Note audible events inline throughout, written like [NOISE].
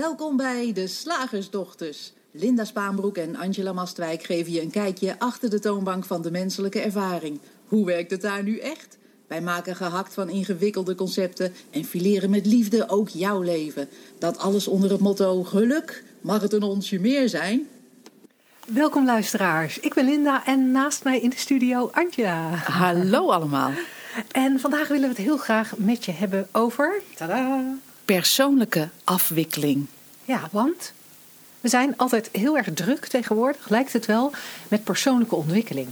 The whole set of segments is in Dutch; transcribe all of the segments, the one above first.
Welkom bij de Slagersdochters. Linda Spaanbroek en Angela Mastwijk geven je een kijkje achter de toonbank van de menselijke ervaring. Hoe werkt het daar nu echt? Wij maken gehakt van ingewikkelde concepten en fileren met liefde ook jouw leven. Dat alles onder het motto geluk. Mag het een onsje meer zijn? Welkom luisteraars, ik ben Linda en naast mij in de studio Angela. Hallo allemaal. En vandaag willen we het heel graag met je hebben over... Tada! Persoonlijke afwikkeling. Ja, want we zijn altijd heel erg druk tegenwoordig, lijkt het wel, met persoonlijke ontwikkeling.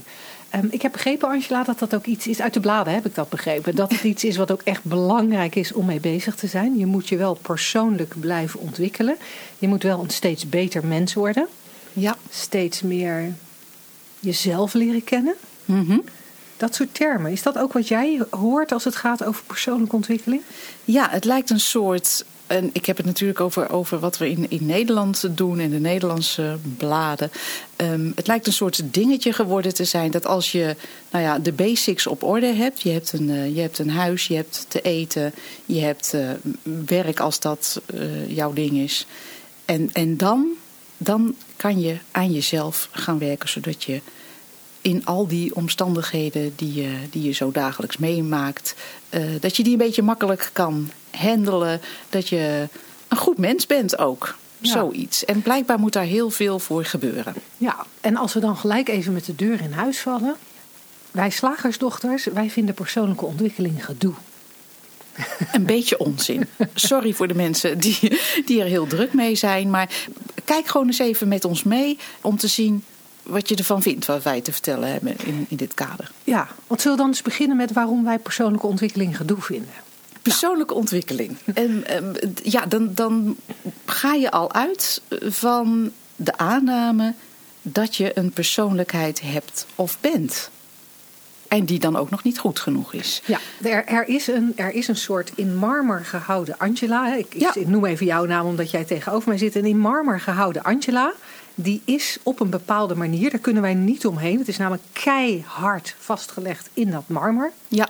Ehm, ik heb begrepen, Angela, dat dat ook iets is. Uit de bladen heb ik dat begrepen. Dat het iets is wat ook echt belangrijk is om mee bezig te zijn. Je moet je wel persoonlijk blijven ontwikkelen. Je moet wel een steeds beter mens worden. Ja. Steeds meer jezelf leren kennen. Mhm. Dat soort termen. Is dat ook wat jij hoort als het gaat over persoonlijke ontwikkeling? Ja, het lijkt een soort. En ik heb het natuurlijk over, over wat we in, in Nederland doen, in de Nederlandse bladen. Ehm, het lijkt een soort dingetje geworden te zijn dat als je nou ja, de basics op orde hebt. Je hebt een, eh, je hebt een huis, je hebt te eten, je hebt eh, werk als dat eh, jouw ding is. En, en dan, dan kan je aan jezelf gaan werken zodat je in al die omstandigheden die je, die je zo dagelijks meemaakt, eh, dat je die een beetje makkelijk kan handelen. Dat je een goed mens bent ook. Ja. Zoiets. En blijkbaar moet daar heel veel voor gebeuren. Ja, en als we dan gelijk even met de deur in huis vallen. Wij slagersdochters, wij vinden persoonlijke ontwikkeling gedoe. Een beetje onzin. Sorry voor de mensen die, die er heel druk mee zijn. Maar kijk gewoon eens even met ons mee om te zien wat je ervan vindt wat wij te vertellen hebben in, in dit kader. Ja, want zullen we dan eens beginnen met waarom wij persoonlijke ontwikkeling gedoe vinden? Persoonlijke ontwikkeling. En ehm, ja, dan, dan ga je al uit van de aanname dat je een persoonlijkheid hebt of bent. En die dan ook nog niet goed genoeg is. Ja, er, er, is, een, er is een soort in marmer gehouden Angela. Ik, Ja. ik noem even jouw naam omdat jij tegenover mij zit. Een in marmer gehouden Angela. Die is op een bepaalde manier, daar kunnen wij niet omheen. Het is namelijk keihard vastgelegd in dat marmer. Ja,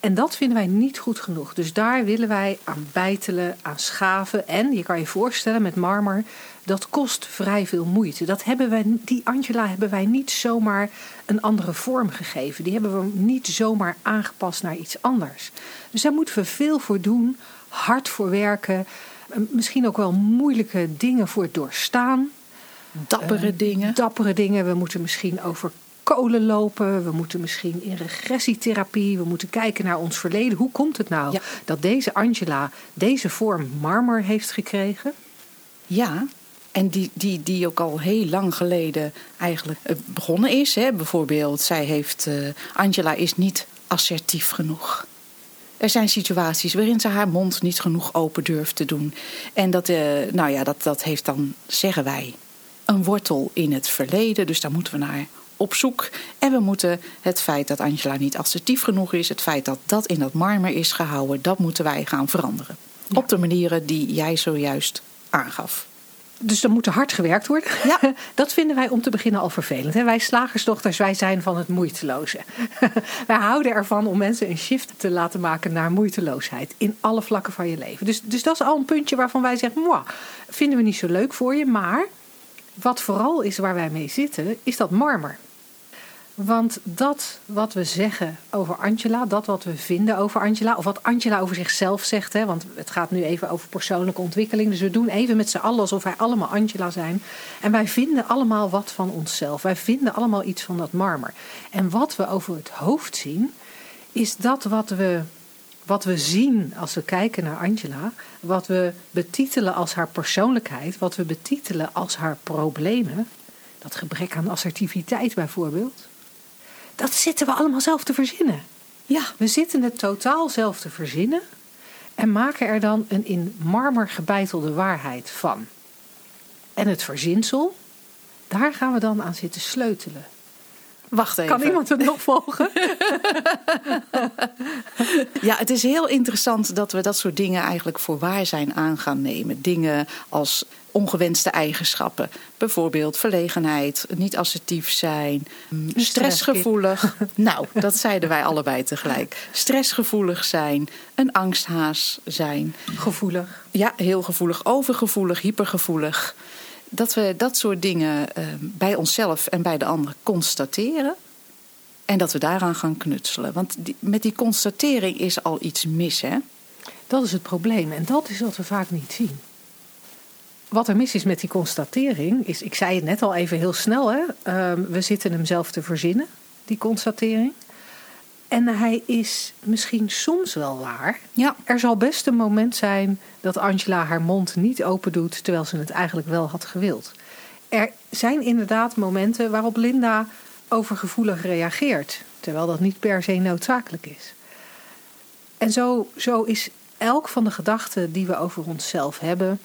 En dat vinden wij niet goed genoeg. Dus daar willen wij aan bijtelen, aan schaven. En je kan je voorstellen met marmer, dat kost vrij veel moeite. Dat hebben wij, die Angela hebben wij niet zomaar een andere vorm gegeven. Die hebben we niet zomaar aangepast naar iets anders. Dus daar moeten we veel voor doen, hard voor werken. Misschien ook wel moeilijke dingen voor doorstaan. Dappere Eh, dingen. Dappere dingen. We moeten misschien over kolen lopen. We moeten misschien in regressietherapie. We moeten kijken naar ons verleden. Hoe komt het nou Ja. dat deze Angela deze vorm marmer heeft gekregen? Ja, en die, die, die ook al heel lang geleden eigenlijk eh, begonnen is. Hè. Bijvoorbeeld, zij heeft, eh, Angela is niet assertief genoeg. Er zijn situaties waarin ze haar mond niet genoeg open durft te doen. En dat, eh, nou ja, dat, dat heeft dan, zeggen wij, een wortel in het verleden. Dus daar moeten we naar op zoek. En we moeten het feit dat Angela niet assertief genoeg is, het feit dat dat in dat marmer is gehouden, dat moeten wij gaan veranderen. Ja. Op de manieren die jij zojuist aangaf. Dus er moet er hard gewerkt worden. Ja. [LAUGHS] Dat vinden wij om te beginnen al vervelend. Wij slagersdochters, wij zijn van het moeiteloze. [LAUGHS] wij houden ervan om mensen een shift te laten maken naar moeiteloosheid. In alle vlakken van je leven. Dus, dus dat is al een puntje waarvan wij zeggen, "Mwah, vinden we niet zo leuk voor je. Maar wat vooral is waar wij mee zitten, is dat marmer. Want dat wat we zeggen over Angela, dat wat we vinden over Angela, of wat Angela over zichzelf zegt, hè, want het gaat nu even over persoonlijke ontwikkeling. Dus we doen even met z'n allen alsof wij allemaal Angela zijn. En wij vinden allemaal wat van onszelf. Wij vinden allemaal iets van dat marmer. En wat we over het hoofd zien, is dat wat we, wat we zien als we kijken naar Angela, wat we betitelen als haar persoonlijkheid, wat we betitelen als haar problemen, dat gebrek aan assertiviteit bijvoorbeeld, dat zitten we allemaal zelf te verzinnen. Ja, We zitten het totaal zelf te verzinnen en maken er dan een in marmer gebeitelde waarheid van. En het verzinsel, daar gaan we dan aan zitten sleutelen. Wacht even. Kan iemand het nog volgen? [LAUGHS] Ja, het is heel interessant dat we dat soort dingen eigenlijk voor waar zijn aan gaan nemen. Dingen als ongewenste eigenschappen. Bijvoorbeeld verlegenheid, niet assertief zijn, mm, stressgevoelig. [LAUGHS] nou, dat zeiden wij allebei tegelijk. Stressgevoelig zijn, een angsthaas zijn. Gevoelig. Ja, heel gevoelig, overgevoelig, hypergevoelig. Dat we dat soort dingen eh, bij onszelf en bij de ander constateren. En dat we daaraan gaan knutselen. Want met die constatering is al iets mis, hè? Dat is het probleem. En dat is wat we vaak niet zien. Wat er mis is met die constatering, is, ik zei het net al even heel snel, hè? Ehm, we zitten hem zelf te verzinnen, die constatering. En hij is misschien soms wel waar. Ja. Er zal best een moment zijn dat Angela haar mond niet open doet, terwijl ze het eigenlijk wel had gewild. Er zijn inderdaad momenten waarop Linda overgevoelig reageert, terwijl dat niet per se noodzakelijk is. En zo, zo is elk van de gedachten die we over onszelf hebben,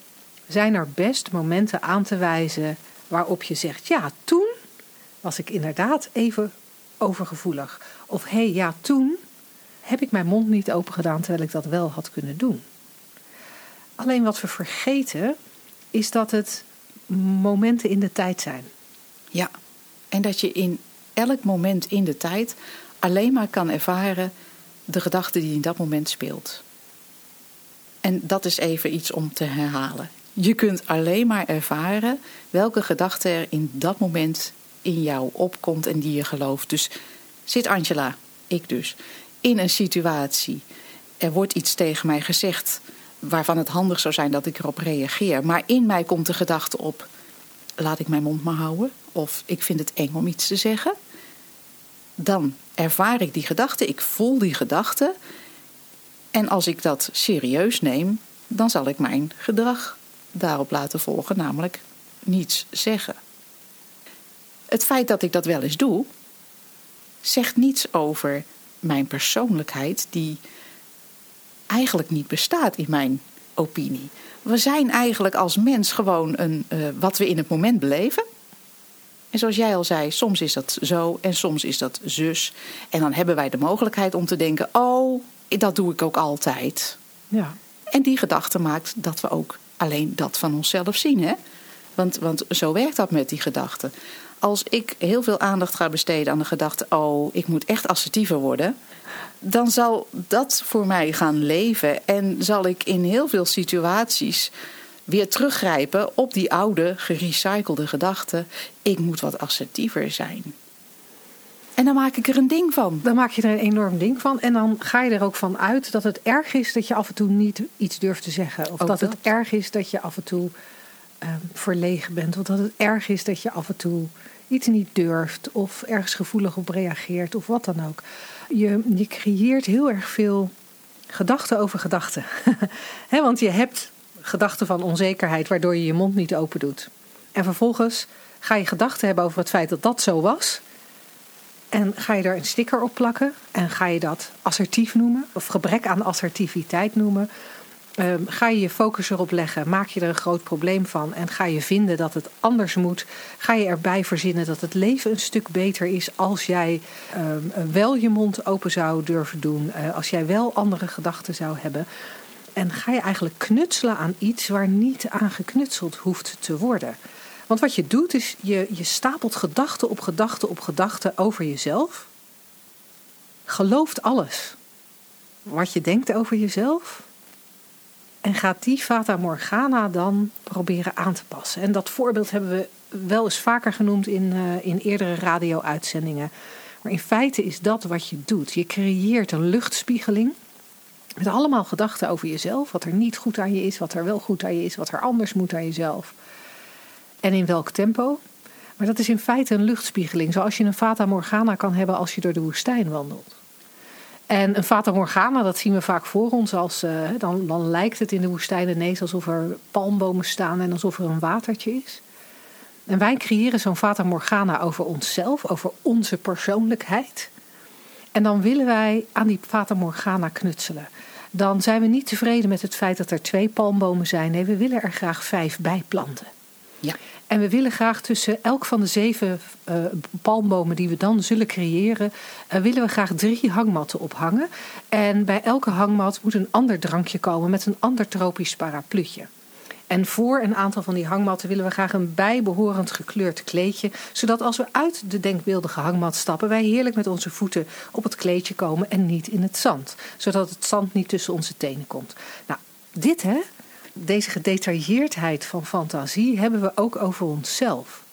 zijn er best momenten aan te wijzen waarop je zegt: ja, toen was ik inderdaad even overgevoelig. Of hé, hey, ja, toen heb ik mijn mond niet open gedaan terwijl ik dat wel had kunnen doen. Alleen wat we vergeten is dat het momenten in de tijd zijn. Ja, en dat je in elk moment in de tijd alleen maar kan ervaren de gedachte die in dat moment speelt. En dat is even iets om te herhalen. Je kunt alleen maar ervaren welke gedachte er in dat moment in jou opkomt en die je gelooft. Dus zit Angela, ik dus, in een situatie. Er wordt iets tegen mij gezegd waarvan het handig zou zijn dat ik erop reageer. Maar in mij komt de gedachte op: laat ik mijn mond maar houden. Of ik vind het eng om iets te zeggen. Dan ervaar ik die gedachte, ik voel die gedachte. En als ik dat serieus neem, dan zal ik mijn gedrag daarop laten volgen, namelijk niets zeggen. Het feit dat ik dat wel eens doe, zegt niets over mijn persoonlijkheid, die eigenlijk niet bestaat in mijn opinie. We zijn eigenlijk als mens gewoon een, uh, wat we in het moment beleven. En zoals jij al zei, soms is dat zo en soms is dat zus. En dan hebben wij de mogelijkheid om te denken: oh, dat doe ik ook altijd. Ja. En die gedachte maakt dat we ook alleen dat van onszelf zien. Hè? Want, want zo werkt dat met die gedachten. Als ik heel veel aandacht ga besteden aan de gedachte: oh, ik moet echt assertiever worden. Dan zal dat voor mij gaan leven. En zal ik in heel veel situaties weer teruggrijpen op die oude, gerecyclede gedachte: ik moet wat assertiever zijn. En dan maak ik er een ding van. Dan maak je er een enorm ding van. En dan ga je er ook van uit dat het erg is dat je af en toe niet iets durft te zeggen. Of dat, het erg is dat je af en toe uh, verlegen bent. Of dat het erg is dat je af en toe iets niet durft. Of ergens gevoelig op reageert. Of wat dan ook. Je, creëert heel erg veel gedachten over gedachten. [LAUGHS] want je hebt gedachten van onzekerheid waardoor je je mond niet open doet. En vervolgens ga je gedachten hebben over het feit dat dat zo was. En ga je er een sticker op plakken en ga je dat assertief noemen of gebrek aan assertiviteit noemen. Um, ga je je focus erop leggen, maak je er een groot probleem van en ga je vinden dat het anders moet. Ga je erbij verzinnen dat het leven een stuk beter is als jij um, wel je mond open zou durven doen, uh, als jij wel andere gedachten zou hebben. En ga je eigenlijk knutselen aan iets waar niet aan geknutseld hoeft te worden. Want wat je doet is, je, je stapelt gedachte op gedachte op gedachte over jezelf. Gelooft alles wat je denkt over jezelf. En gaat die Fata Morgana dan proberen aan te passen. En dat voorbeeld hebben we wel eens vaker genoemd in, uh, in eerdere radio-uitzendingen. Maar in feite is dat wat je doet. Je creëert een luchtspiegeling. Met allemaal gedachten over jezelf. Wat er niet goed aan je is, wat er wel goed aan je is, wat er anders moet aan jezelf en in welk tempo. Maar dat is in feite een luchtspiegeling, zoals je een Fata Morgana kan hebben als je door de woestijn wandelt. En een Fata Morgana, dat zien we vaak voor ons als. Uh, dan, dan lijkt het in de woestijn ineens alsof er palmbomen staan en alsof er een watertje is. En wij creëren zo'n Fata Morgana over onszelf, over onze persoonlijkheid. En dan willen wij aan die Fata Morgana knutselen. Dan zijn we niet tevreden met het feit dat er twee palmbomen zijn. Nee, we willen er graag vijf bij planten. Ja. En we willen graag tussen elk van de zeven uh, palmbomen die we dan zullen creëren, uh, willen we graag drie hangmatten ophangen. En bij elke hangmat moet een ander drankje komen met een ander tropisch parapluutje. En voor een aantal van die hangmatten willen we graag een bijbehorend gekleurd kleedje. Zodat als we uit de denkbeeldige hangmat stappen, wij heerlijk met onze voeten op het kleedje komen en niet in het zand. Zodat het zand niet tussen onze tenen komt. Nou, dit hè, deze gedetailleerdheid van fantasie hebben we ook over onszelf.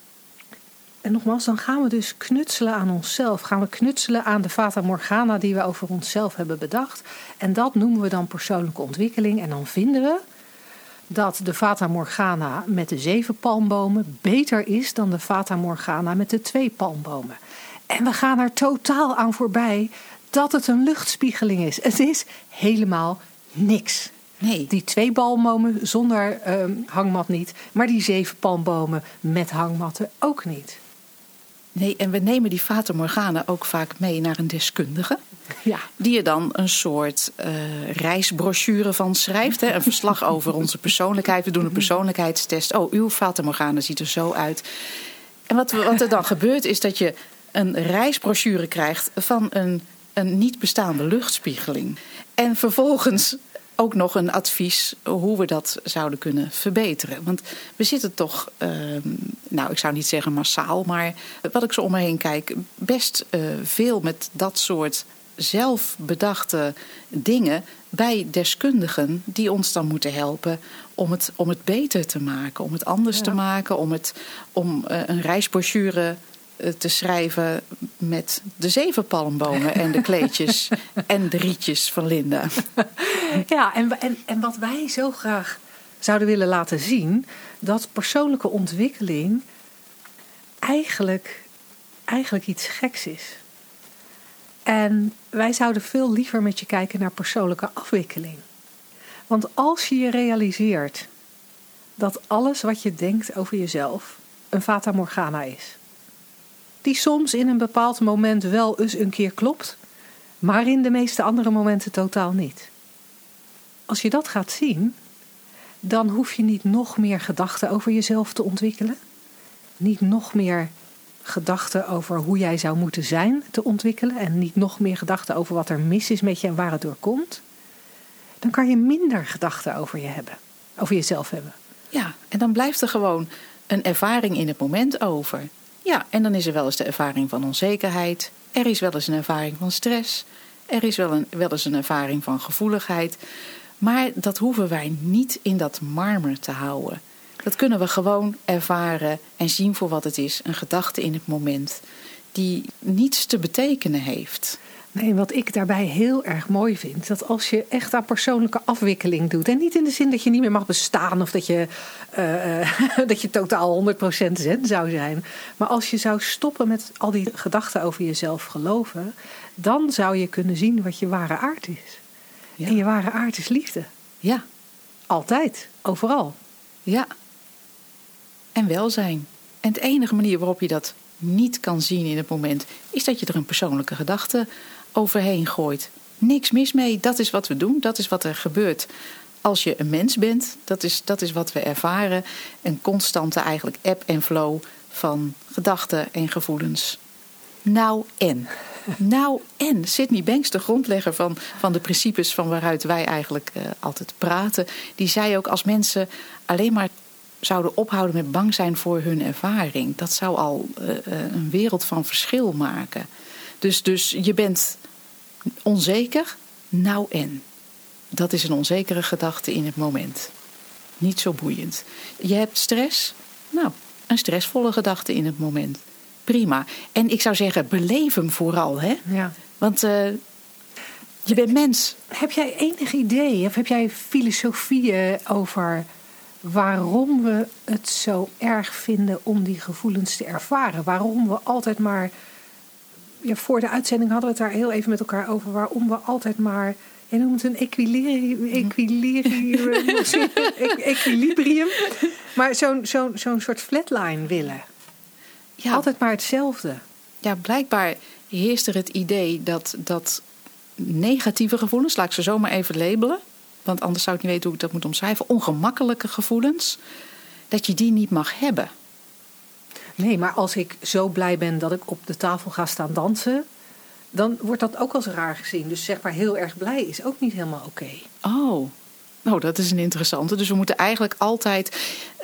En nogmaals, dan gaan we dus knutselen aan onszelf. Gaan we knutselen aan de Fata Morgana die we over onszelf hebben bedacht. En dat noemen we dan persoonlijke ontwikkeling. En dan vinden we dat de Fata Morgana met de zeven palmbomen beter is dan de Fata Morgana met de twee palmbomen. En we gaan er totaal aan voorbij dat het een luchtspiegeling is. Het is helemaal niks. Nee. Die twee palmbomen zonder ehm, hangmat niet, maar die zeven palmbomen met hangmatten ook niet. Nee, en we nemen die Fata Morgana ook vaak mee naar een deskundige. Ja. Die er dan een soort uh, reisbrochure van schrijft. Hè? Een verslag [LAUGHS] over onze persoonlijkheid. We doen een persoonlijkheidstest. Oh, uw Fata Morgana ziet er zo uit. En wat, wat er dan [LAUGHS] gebeurt is dat je een reisbrochure krijgt van een, een niet bestaande luchtspiegeling. En vervolgens ook nog een advies hoe we dat zouden kunnen verbeteren. Want we zitten toch, uh, nou ik zou niet zeggen massaal, maar wat ik zo om me heen kijk, best uh, veel met dat soort zelfbedachte dingen bij deskundigen die ons dan moeten helpen om het, om het beter te maken, om het anders ja. te maken, om, het, om uh, een reisbrochure te schrijven met de zeven palmbomen en de kleedjes [LAUGHS] en de rietjes van Linda. Ja, en, en, en wat wij zo graag zouden willen laten zien, dat persoonlijke ontwikkeling eigenlijk, eigenlijk iets geks is. En wij zouden veel liever met je kijken naar persoonlijke afwikkeling. Want als je je realiseert dat alles wat je denkt over jezelf een fata morgana is, die soms in een bepaald moment wel eens een keer klopt, maar in de meeste andere momenten totaal niet. Als je dat gaat zien, dan hoef je niet nog meer gedachten over jezelf te ontwikkelen, niet nog meer gedachten over hoe jij zou moeten zijn te ontwikkelen en niet nog meer gedachten over wat er mis is met je en waar het door komt. Dan kan je minder gedachten over je hebben, over jezelf hebben. Ja, en dan blijft er gewoon een ervaring in het moment over. Ja, en dan is er wel eens de ervaring van onzekerheid. Er is wel eens een ervaring van stress. Er is wel, een, wel eens een ervaring van gevoeligheid. Maar dat hoeven wij niet in dat marmer te houden. Dat kunnen we gewoon ervaren en zien voor wat het is. Een gedachte in het moment die niets te betekenen heeft. Nee, wat ik daarbij heel erg mooi vind, dat als je echt aan persoonlijke afwikkeling doet, en niet in de zin dat je niet meer mag bestaan of dat je, uh, [LAUGHS] dat je totaal 100% zen zou zijn, maar als je zou stoppen met al die gedachten over jezelf geloven, dan zou je kunnen zien wat je ware aard is. Ja. En je ware aard is liefde. Ja. Altijd, overal. Ja. En welzijn. En de enige manier waarop je dat niet kan zien in het moment, is dat je er een persoonlijke gedachte overheen gooit. Niks mis mee, dat is wat we doen, dat is wat er gebeurt. Als je een mens bent, dat is, dat is wat we ervaren. Een constante eigenlijk ebb en flow van gedachten en gevoelens. Nou en. [LAUGHS] Nou en. Sidney Banks, de grondlegger van, van de principes van waaruit wij eigenlijk uh, altijd praten, die zei ook als mensen alleen maar zouden ophouden met bang zijn voor hun ervaring, dat zou al uh, een wereld van verschil maken. Dus, dus je bent onzeker, nou en. Dat is een onzekere gedachte in het moment. Niet zo boeiend. Je hebt stress, nou, een stressvolle gedachte in het moment. Prima. En ik zou zeggen, beleef hem vooral, hè? Ja. Want uh, je bent mens. Heb jij enig idee, of heb jij filosofieën over waarom we het zo erg vinden om die gevoelens te ervaren? Waarom we altijd maar ja, voor de uitzending hadden we het daar heel even met elkaar over waarom we altijd maar. Je noemt het een equilibrium. [LAUGHS] equilibrium. Maar zo'n zo'n zo'n soort flatline willen. Ja. Altijd maar hetzelfde. Ja, blijkbaar heerst er het idee dat, dat negatieve gevoelens, laat ik ze zomaar even labelen, want anders zou ik niet weten hoe ik dat moet omschrijven, ongemakkelijke gevoelens, dat je die niet mag hebben. Nee, maar als ik zo blij ben dat ik op de tafel ga staan dansen, dan wordt dat ook als raar gezien. Dus zeg maar heel erg blij is ook niet helemaal oké. Okay. Oh. Nou, dat is een interessante. Dus we moeten eigenlijk altijd,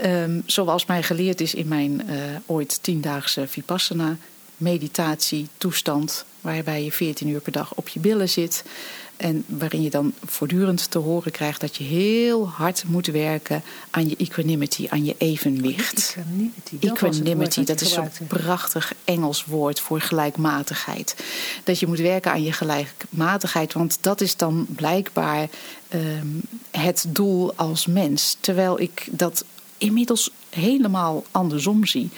um, zoals mij geleerd is in mijn uh, ooit tiendaagse Vipassana meditatie toestand, waarbij je 14 uur per dag op je billen zit. En waarin je dan voortdurend te horen krijgt dat je heel hard moet werken aan je equanimity, aan je evenwicht. Equanimity, dat, equanimity, dat is zo'n prachtig Engels woord voor gelijkmatigheid. Dat je moet werken aan je gelijkmatigheid, want dat is dan blijkbaar um, het doel als mens. Terwijl ik dat inmiddels helemaal andersom zie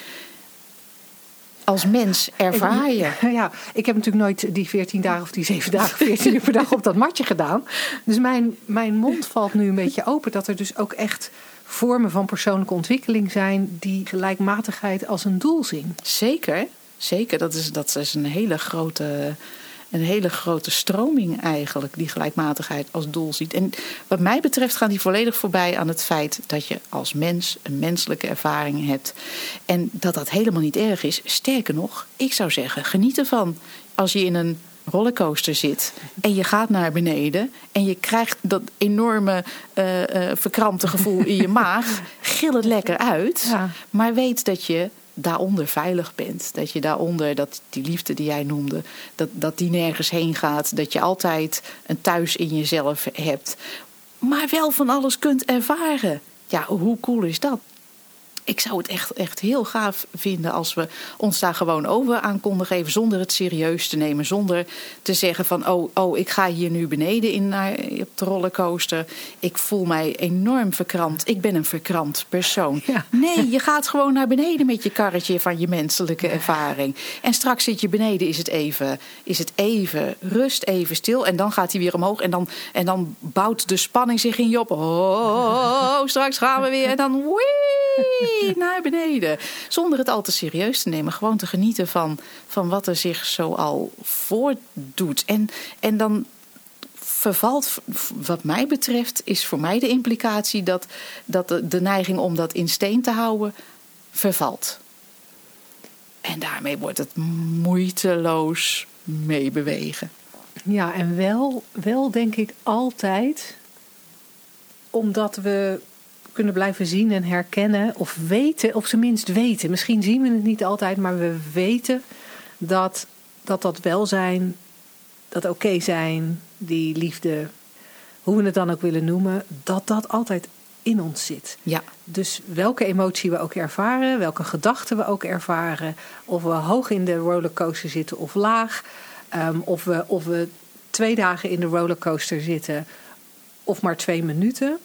als mens ervaar je. [LAUGHS] Ja, ik heb natuurlijk nooit die 14 dagen of die 7 [LAUGHS] dagen, 14 uur per dag op dat matje gedaan. Dus mijn, mijn mond valt nu een beetje open dat er dus ook echt vormen van persoonlijke ontwikkeling zijn die gelijkmatigheid als een doel zien. Zeker, zeker. Dat is, dat is een hele grote een hele grote stroming eigenlijk, die gelijkmatigheid als doel ziet. En wat mij betreft gaat die volledig voorbij aan het feit dat je als mens een menselijke ervaring hebt. En dat dat helemaal niet erg is. Sterker nog, ik zou zeggen, geniet ervan. Als je in een rollercoaster zit en je gaat naar beneden en je krijgt dat enorme uh, uh, verkrampte gevoel in je [LAUGHS] maag, gil het lekker uit. Maar weet dat je daaronder veilig bent. Dat je daaronder, dat die liefde die jij noemde, dat, dat die nergens heen gaat. Dat je altijd een thuis in jezelf hebt. Maar wel van alles kunt ervaren. Ja, hoe cool is dat? Ik zou het echt, echt heel gaaf vinden als we ons daar gewoon over aan konden geven. Zonder het serieus te nemen. Zonder te zeggen van oh, oh ik ga hier nu beneden in naar, op de rollercoaster. Ik voel mij enorm verkrampt. Ik ben een verkrampt persoon. Nee, je gaat gewoon naar beneden met je karretje van je menselijke ervaring. En straks zit je beneden, is het even, is het even rust, even stil. En dan gaat hij weer omhoog. En dan, en dan bouwt de spanning zich in je op. Oh, straks gaan we weer. En dan wee naar beneden. Zonder het al te serieus te nemen. Gewoon te genieten van, van wat er zich zo al voordoet. En, en dan vervalt, wat mij betreft, is voor mij de implicatie dat, dat de, de neiging om dat in steen te houden vervalt. En daarmee wordt het moeiteloos meebewegen. Ja, en wel, wel denk ik altijd omdat we kunnen blijven zien en herkennen. Of weten, of minst weten. Misschien zien we het niet altijd, maar we weten dat dat, dat welzijn, dat oké zijn, die liefde, hoe we het dan ook willen noemen, dat dat altijd in ons zit. Ja. Dus welke emotie we ook ervaren, welke gedachten we ook ervaren, of we hoog in de rollercoaster zitten of laag, um, of, we, of we twee dagen in de rollercoaster zitten of maar twee minuten,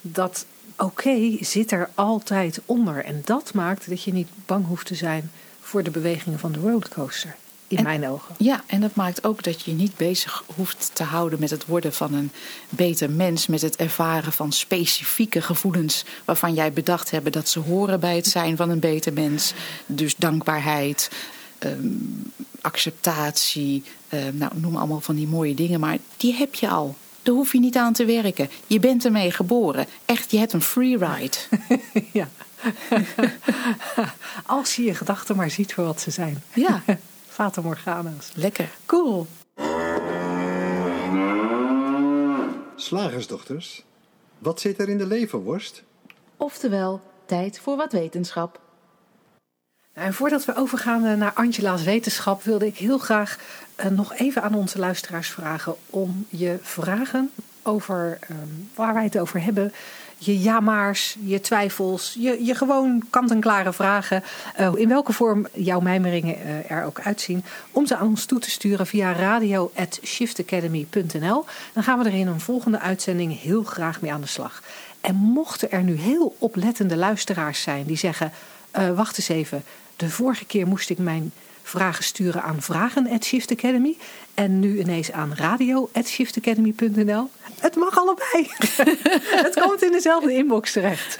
dat oké zit er altijd onder. En dat maakt dat je niet bang hoeft te zijn voor de bewegingen van de rollercoaster. In mijn ogen. Ja, en dat maakt ook dat je niet bezig hoeft te houden met het worden van een beter mens. Met het ervaren van specifieke gevoelens waarvan jij bedacht hebt dat ze horen bij het zijn van een beter mens. Dus dankbaarheid, ehm, acceptatie, ehm, nou, noem allemaal van die mooie dingen. Maar die heb je al. Daar hoef je niet aan te werken. Je bent ermee geboren. Echt, je hebt een free ride. [LAUGHS] ja. [LAUGHS] Als je je gedachten maar ziet voor wat ze zijn. Ja. [LAUGHS] Fata Morgana's. Lekker. Cool. Slagersdochters, wat zit er in de leverworst? Oftewel, tijd voor wat wetenschap. En voordat we overgaan eh, naar Angela's wetenschap, wilde ik heel graag uh, nog even aan onze luisteraars vragen om je vragen over uh, waar wij het over hebben. Je ja-maars, je twijfels, je, je gewoon kant-en-klare vragen. Uh, in welke vorm jouw mijmeringen er ook uitzien. Om ze aan ons toe te sturen via radio.shiftacademy.nl. Dan gaan we er in een volgende uitzending heel graag mee aan de slag. En mochten er nu heel oplettende luisteraars zijn die zeggen: wacht eens even de vorige keer moest ik mijn vragen sturen aan vragen at Shift Academy. En nu ineens aan radio at shiftacademy.nl. Het mag allebei. [LAUGHS] het komt in dezelfde inbox terecht.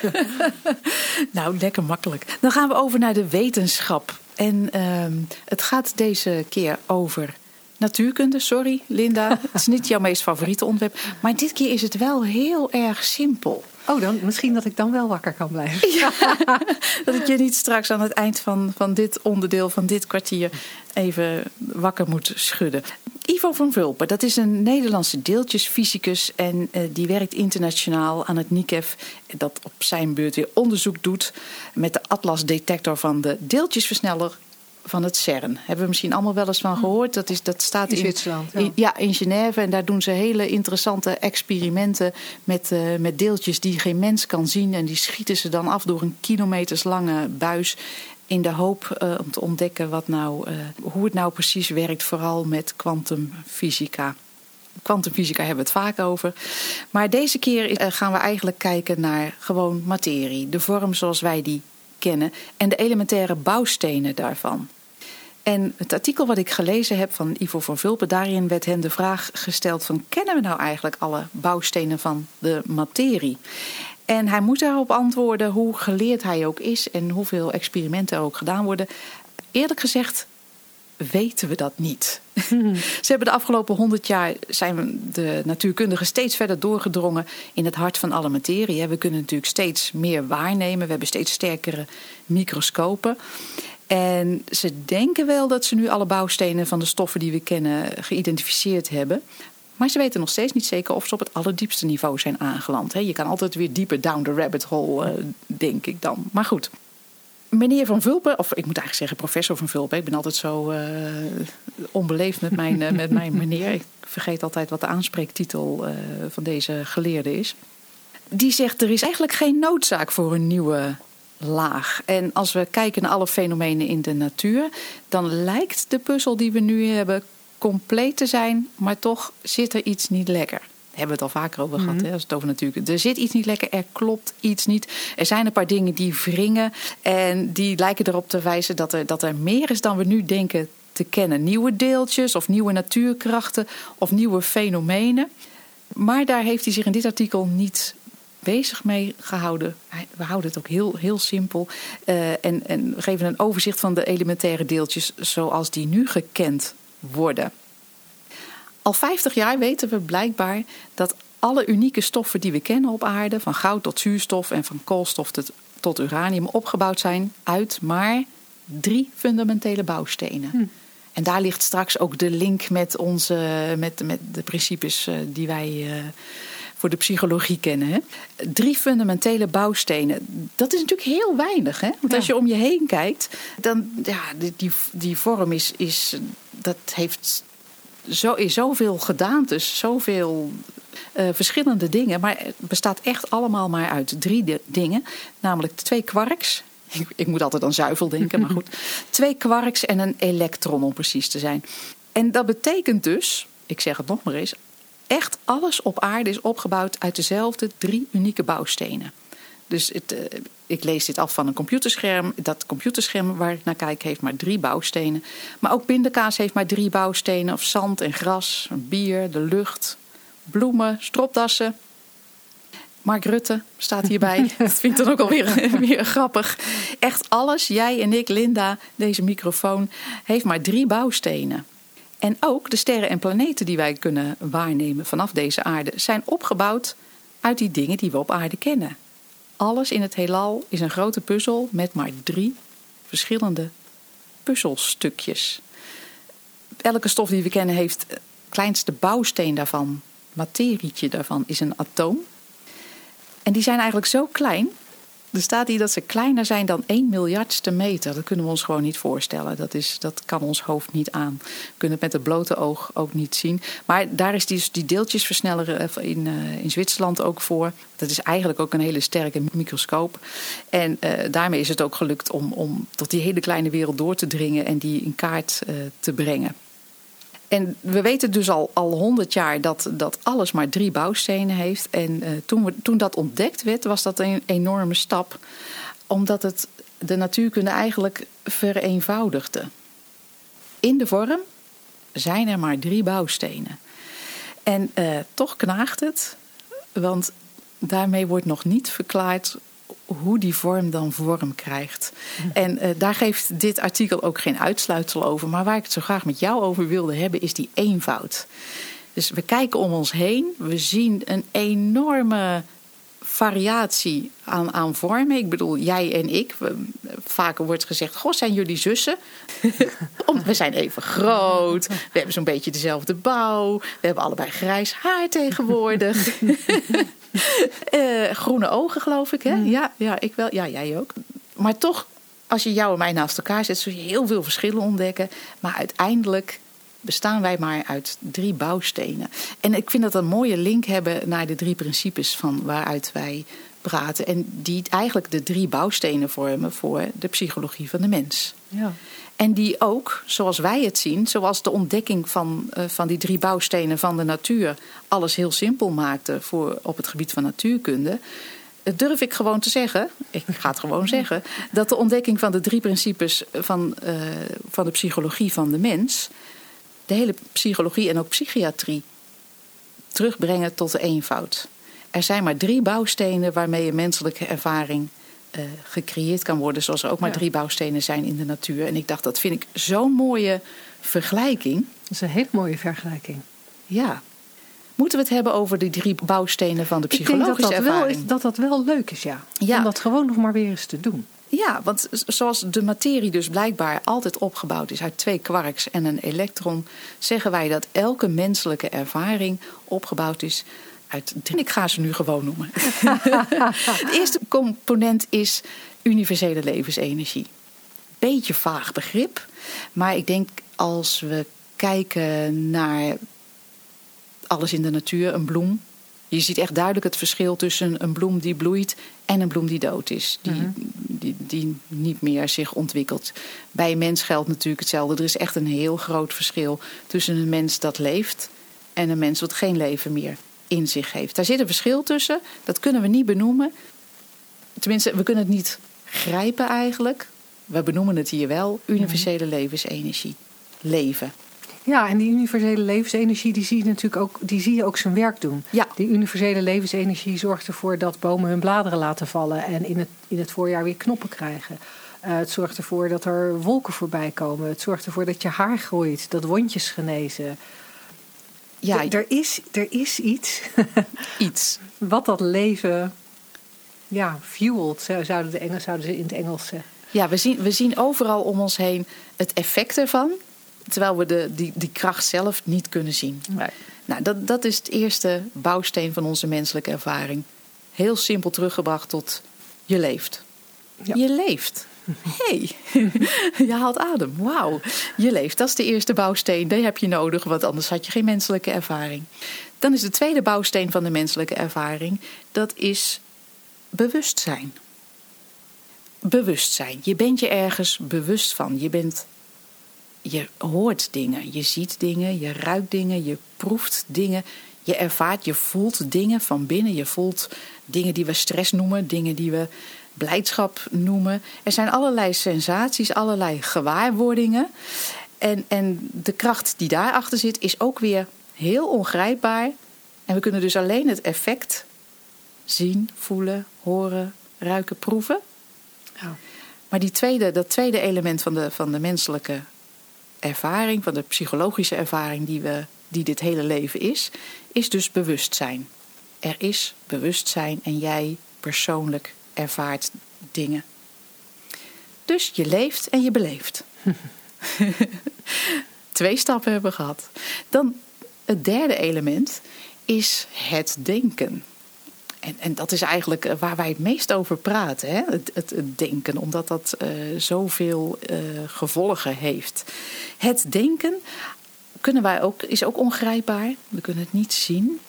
[LAUGHS] nou, lekker makkelijk. Dan gaan we over naar de wetenschap. En uh, het gaat deze keer over natuurkunde. Sorry, Linda. [LAUGHS] Het is niet jouw meest favoriete onderwerp. Maar dit keer is het wel heel erg simpel. Oh, dan, misschien dat ik dan wel wakker kan blijven. [LAUGHS] Dat ik je niet straks aan het eind van, van dit onderdeel, van dit kwartier, even wakker moet schudden. Ivo van Vulpen, dat is een Nederlandse deeltjesfysicus en uh, die werkt internationaal aan het NICEF, dat op zijn beurt weer onderzoek doet met de atlasdetector van de deeltjesversneller van het CERN. Hebben we misschien allemaal wel eens van hm. gehoord. Dat, is, dat staat in, Zwitserland. Ja. In, ja, in Genève. En daar doen ze hele interessante experimenten met, uh, met deeltjes die geen mens kan zien. En die schieten ze dan af door een kilometerslange buis in de hoop uh, om te ontdekken wat nou, uh, hoe het nou precies werkt, vooral met kwantumfysica. Kwantumfysica hebben we het vaak over. Maar deze keer gaan we eigenlijk kijken naar gewoon materie. De vorm zoals wij die kennen en de elementaire bouwstenen daarvan. En het artikel wat ik gelezen heb van Ivo van Vulpen, daarin werd hen de vraag gesteld van kennen we nou eigenlijk alle bouwstenen van de materie? En hij moet daarop antwoorden hoe geleerd hij ook is en hoeveel experimenten er ook gedaan worden. Eerlijk gezegd weten we dat niet. [LAUGHS] Ze hebben de afgelopen honderd jaar zijn de natuurkundigen steeds verder doorgedrongen in het hart van alle materie. We kunnen natuurlijk steeds meer waarnemen. We hebben steeds sterkere microscopen. En ze denken wel dat ze nu alle bouwstenen van de stoffen die we kennen geïdentificeerd hebben. Maar ze weten nog steeds niet zeker of ze op het allerdiepste niveau zijn aangeland. Je kan altijd weer dieper down the rabbit hole, eh, denk ik dan. Maar goed. Meneer Van Vulpen, of ik moet eigenlijk zeggen professor Van Vulpen. Ik ben altijd zo uh, onbeleefd met mijn, uh, met mijn meneer. Ik vergeet altijd wat de aanspreektitel uh, van deze geleerde is. Die zegt er is eigenlijk geen noodzaak voor een nieuwe laag. En als we kijken naar alle fenomenen in de natuur, dan lijkt de puzzel die we nu hebben compleet te zijn, maar toch zit er iets niet lekker. Hebben we het al vaker over gehad, mhm. hè, als het over natuurlijk. Er zit iets niet lekker, er klopt iets niet. Er zijn een paar dingen die wringen en die lijken erop te wijzen dat er, dat er meer is dan we nu denken te kennen. Nieuwe deeltjes of nieuwe natuurkrachten of nieuwe fenomenen. Maar daar heeft hij zich in dit artikel niet bezig mee gehouden. We houden het ook heel, heel simpel. Uh, en, en geven een overzicht van de elementaire deeltjes zoals die nu gekend worden. Al 50 jaar weten we blijkbaar dat alle unieke stoffen die we kennen op aarde, van goud tot zuurstof en van koolstof tot, uranium, opgebouwd zijn uit maar drie fundamentele bouwstenen. Hm. En daar ligt straks ook de link met, onze, met, met de principes eh, die wij uh, voor de psychologie kennen. Hè? Drie fundamentele bouwstenen. Dat is natuurlijk heel weinig. Hè? Want als je om je heen kijkt, dan ja, die, die, die vorm is, is. Dat heeft zo, is zoveel gedaantes, zoveel uh, verschillende dingen. Maar het bestaat echt allemaal maar uit drie dingen. Namelijk twee quarks. [LAUGHS] Ik, ik moet altijd aan zuivel denken, maar goed. [LAUGHS] Twee quarks en een elektron om precies te zijn. En dat betekent dus, ik zeg het nog maar eens, echt alles op aarde is opgebouwd uit dezelfde drie unieke bouwstenen. Dus het, uh, ik lees dit af van een computerscherm. Dat computerscherm waar ik naar kijk heeft maar drie bouwstenen. Maar ook pindakaas heeft maar drie bouwstenen. Of zand en gras, bier, de lucht, bloemen, stropdassen. Mark Rutte staat hierbij. [LAUGHS] Dat vind ik dan ook alweer [LAUGHS] weer grappig. Echt alles, jij en ik, Linda, deze microfoon, heeft maar drie bouwstenen. En ook de sterren en planeten die wij kunnen waarnemen vanaf deze aarde zijn opgebouwd uit die dingen die we op aarde kennen. Alles in het heelal is een grote puzzel met maar drie verschillende puzzelstukjes. Elke stof die we kennen heeft het kleinste bouwsteen daarvan, materietje daarvan, is een atoom. En die zijn eigenlijk zo klein er staat hier dat ze kleiner zijn dan 1 miljardste meter. Dat kunnen we ons gewoon niet voorstellen. Dat, is, dat kan ons hoofd niet aan. We kunnen het met het blote oog ook niet zien. Maar daar is die, die deeltjesversneller eh, in, uh, in Zwitserland ook voor. Dat is eigenlijk ook een hele sterke microscoop. En uh, daarmee is het ook gelukt om, om tot die hele kleine wereld door te dringen en die in kaart te brengen. En we weten dus al, al 100 jaar dat, dat alles maar drie bouwstenen heeft. En uh, toen, we, toen dat ontdekt werd, was dat een enorme stap. Omdat het de natuurkunde eigenlijk vereenvoudigde. In de vorm zijn er maar drie bouwstenen. En uh, toch knaagt het, want daarmee wordt nog niet verklaard hoe die vorm dan vorm krijgt. En uh, daar geeft dit artikel ook geen uitsluitsel over. Maar waar ik het zo graag met jou over wilde hebben, is die eenvoud. Dus we kijken om ons heen, we zien een enorme variatie aan, aan vormen. Ik bedoel, jij en ik. We, vaker wordt gezegd: Goh, zijn jullie zussen? [LAUGHS] we zijn even groot. We hebben zo'n beetje dezelfde bouw. We hebben allebei grijs haar tegenwoordig. [LAUGHS] uh, [LAUGHS] groene ogen, geloof ik. Hè? Mm. Ja, ja, ik wel. Ja, jij ook. Maar toch, als je jou en mij naast elkaar zet, zul je heel veel verschillen ontdekken. Maar uiteindelijk bestaan wij maar uit drie bouwstenen. En ik vind dat een mooie link hebben naar de drie principes van waaruit wij praten. En die eigenlijk de drie bouwstenen vormen voor de psychologie van de mens. Ja. En die ook, zoals wij het zien, zoals de ontdekking van, uh, van die drie bouwstenen van de natuur alles heel simpel maakte voor, op het gebied van natuurkunde. Durf ik gewoon te zeggen, ik ga het gewoon [LAUGHS] zeggen, dat de ontdekking van de drie principes van, uh, van de psychologie van de mens de hele psychologie en ook psychiatrie terugbrengen tot de eenvoud. Er zijn maar drie bouwstenen waarmee een menselijke ervaring uh, gecreëerd kan worden, zoals er ook maar ja. drie bouwstenen zijn in de natuur. En ik dacht, dat vind ik zo'n mooie vergelijking. Dat is een hele mooie vergelijking. Ja. Moeten we het hebben over die drie bouwstenen van de psychologische ik denk dat dat ervaring? Wel is, dat dat wel leuk is, ja. ja. Om dat gewoon nog maar weer eens te doen. Ja, want zoals de materie dus blijkbaar altijd opgebouwd is uit twee quarks en een elektron, zeggen wij dat elke menselijke ervaring opgebouwd is uit drie. Ik ga ze nu gewoon noemen. [LAUGHS] de eerste component is universele levensenergie. Beetje vaag begrip, maar ik denk als we kijken naar alles in de natuur, een bloem, je ziet echt duidelijk het verschil tussen een bloem die bloeit en een bloem die dood is. Die, Mhm. die, die niet meer zich ontwikkelt. Bij een mens geldt natuurlijk hetzelfde. Er is echt een heel groot verschil tussen een mens dat leeft en een mens wat geen leven meer in zich heeft. Daar zit een verschil tussen. Dat kunnen we niet benoemen. Tenminste, we kunnen het niet grijpen eigenlijk. We benoemen het hier wel. Universele levensenergie. Leven. Ja, en die universele levensenergie, die zie je natuurlijk ook, die zie je ook zijn werk doen. Ja. Die universele levensenergie zorgt ervoor dat bomen hun bladeren laten vallen en in het, in het voorjaar weer knoppen krijgen. Uh, het zorgt ervoor dat er wolken voorbij komen. Het zorgt ervoor dat je haar groeit, dat wondjes genezen. Ja, er, is, er is iets. [LAUGHS] iets. Wat dat leven ja, fuelt, zouden, de Engels, zouden ze in het Engels zeggen. Ja, we zien, we zien overal om ons heen het effect ervan. Terwijl we de, die, die kracht zelf niet kunnen zien. Nee. Nou, dat, dat is het eerste bouwsteen van onze menselijke ervaring. Heel simpel teruggebracht tot je leeft. Ja. Je leeft. Hey, [LAUGHS] je haalt adem. Wauw, je leeft. Dat is de eerste bouwsteen. Die heb je nodig, want anders had je geen menselijke ervaring. Dan is de tweede bouwsteen van de menselijke ervaring. Dat is bewustzijn. Bewustzijn. Je bent je ergens bewust van. Je bent je hoort dingen, je ziet dingen, je ruikt dingen, je proeft dingen, je ervaart, je voelt dingen van binnen. Je voelt dingen die we stress noemen, dingen die we blijdschap noemen. Er zijn allerlei sensaties, allerlei gewaarwordingen. En, en de kracht die daarachter zit is ook weer heel ongrijpbaar. En we kunnen dus alleen het effect zien, voelen, horen, ruiken, proeven. Ja. Maar die tweede, dat tweede element van de, van de menselijke ervaring, van de psychologische ervaring die, we, die dit hele leven is, is dus bewustzijn. Er is bewustzijn en jij persoonlijk ervaart dingen. Dus je leeft en je beleeft. [LAUGHS] Twee stappen hebben we gehad. Dan het derde element is het denken. En, en dat is eigenlijk waar wij het meest over praten, hè? Het, het, het denken, omdat dat uh, zoveel uh, gevolgen heeft. Het denken kunnen wij ook, is ook ongrijpbaar, we kunnen het niet zien.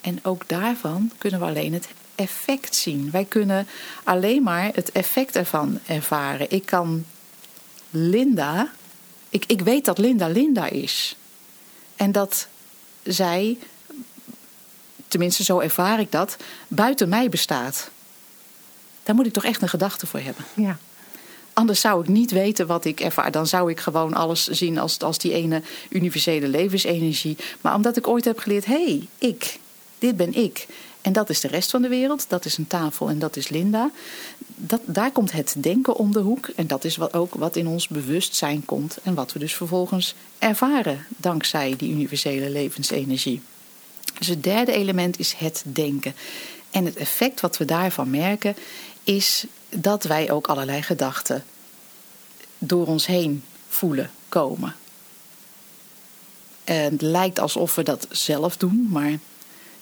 En ook daarvan kunnen we alleen het effect zien. Wij kunnen alleen maar het effect ervan ervaren. Ik kan Linda, ik, ik weet dat Linda Linda is. En dat zij tenminste zo ervaar ik dat, buiten mij bestaat. Daar moet ik toch echt een gedachte voor hebben. Ja. Anders zou ik niet weten wat ik ervaar. Dan zou ik gewoon alles zien als, als die ene universele levensenergie. Maar omdat ik ooit heb geleerd: hé, hey, ik, dit ben ik. En dat is de rest van de wereld. Dat is een tafel en dat is Linda. Dat, daar komt het denken om de hoek. En dat is wat, ook wat in ons bewustzijn komt. En wat we dus vervolgens ervaren dankzij die universele levensenergie. Dus het derde element is het denken. En het effect wat we daarvan merken is dat wij ook allerlei gedachten door ons heen voelen komen. En het lijkt alsof we dat zelf doen, maar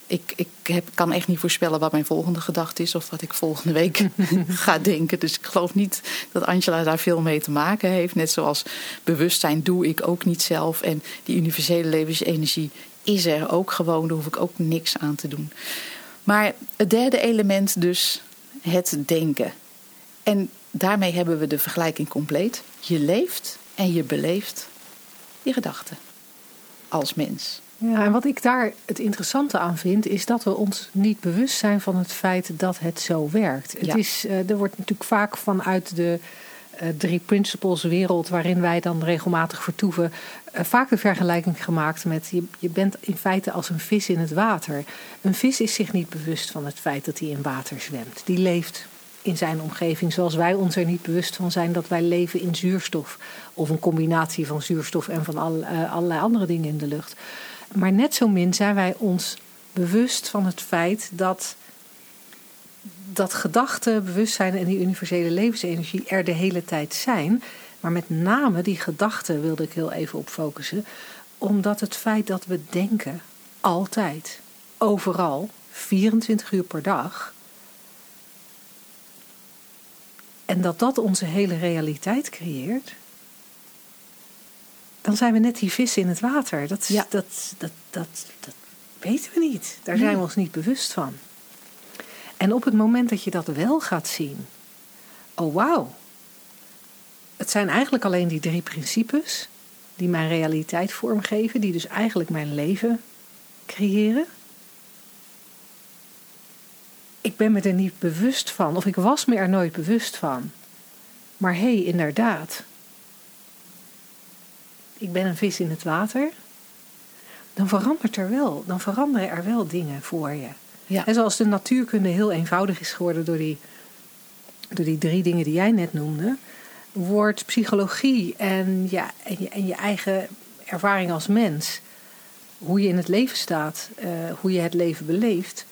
ik, ik heb, kan echt niet voorspellen wat mijn volgende gedachte is of wat ik volgende week [LAUGHS] ga denken. Dus ik geloof niet dat Angela daar veel mee te maken heeft. Net zoals bewustzijn doe ik ook niet zelf. En die universele levensenergie is er ook gewoon. Daar hoef ik ook niks aan te doen. Maar het derde element dus het denken. En daarmee hebben we de vergelijking compleet. Je leeft en je beleeft je gedachten als mens. Ja, en wat ik daar het interessante aan vind, is dat we ons niet bewust zijn van het feit dat het zo werkt. Het is, uh, er wordt natuurlijk vaak vanuit de uh, drie principles wereld waarin wij dan regelmatig vertoeven, uh, vaak de vergelijking gemaakt met je, je bent in feite als een vis in het water. Een vis is zich niet bewust van het feit dat hij in water zwemt. Die leeft in zijn omgeving, zoals wij ons er niet bewust van zijn dat wij leven in zuurstof. Of een combinatie van zuurstof en van al, uh, allerlei andere dingen in de lucht. Maar net zo min zijn wij ons bewust van het feit dat, dat gedachten, bewustzijn en die universele levensenergie er de hele tijd zijn. Maar met name die gedachten wilde ik heel even op focussen. Omdat het feit dat we denken, altijd, overal, 24 uur per dag. En dat dat onze hele realiteit creëert dan zijn we net die vissen in het water. Dat, ja. dat, dat, dat, dat weten we niet. Daar zijn we ons niet bewust van. En op het moment dat je dat wel gaat zien, oh wauw, het zijn eigenlijk alleen die drie principes die mijn realiteit vormgeven, die dus eigenlijk mijn leven creëren. Ik ben me er niet bewust van, of ik was me er nooit bewust van. Maar hé, hey, inderdaad, ik ben een vis in het water, dan verandert er wel, dan veranderen er wel dingen voor je. Ja. En zoals de natuurkunde heel eenvoudig is geworden door die, door die drie dingen die jij net noemde, wordt psychologie en, ja, en, je, en je eigen ervaring als mens, hoe je in het leven staat, uh, hoe je het leven beleeft,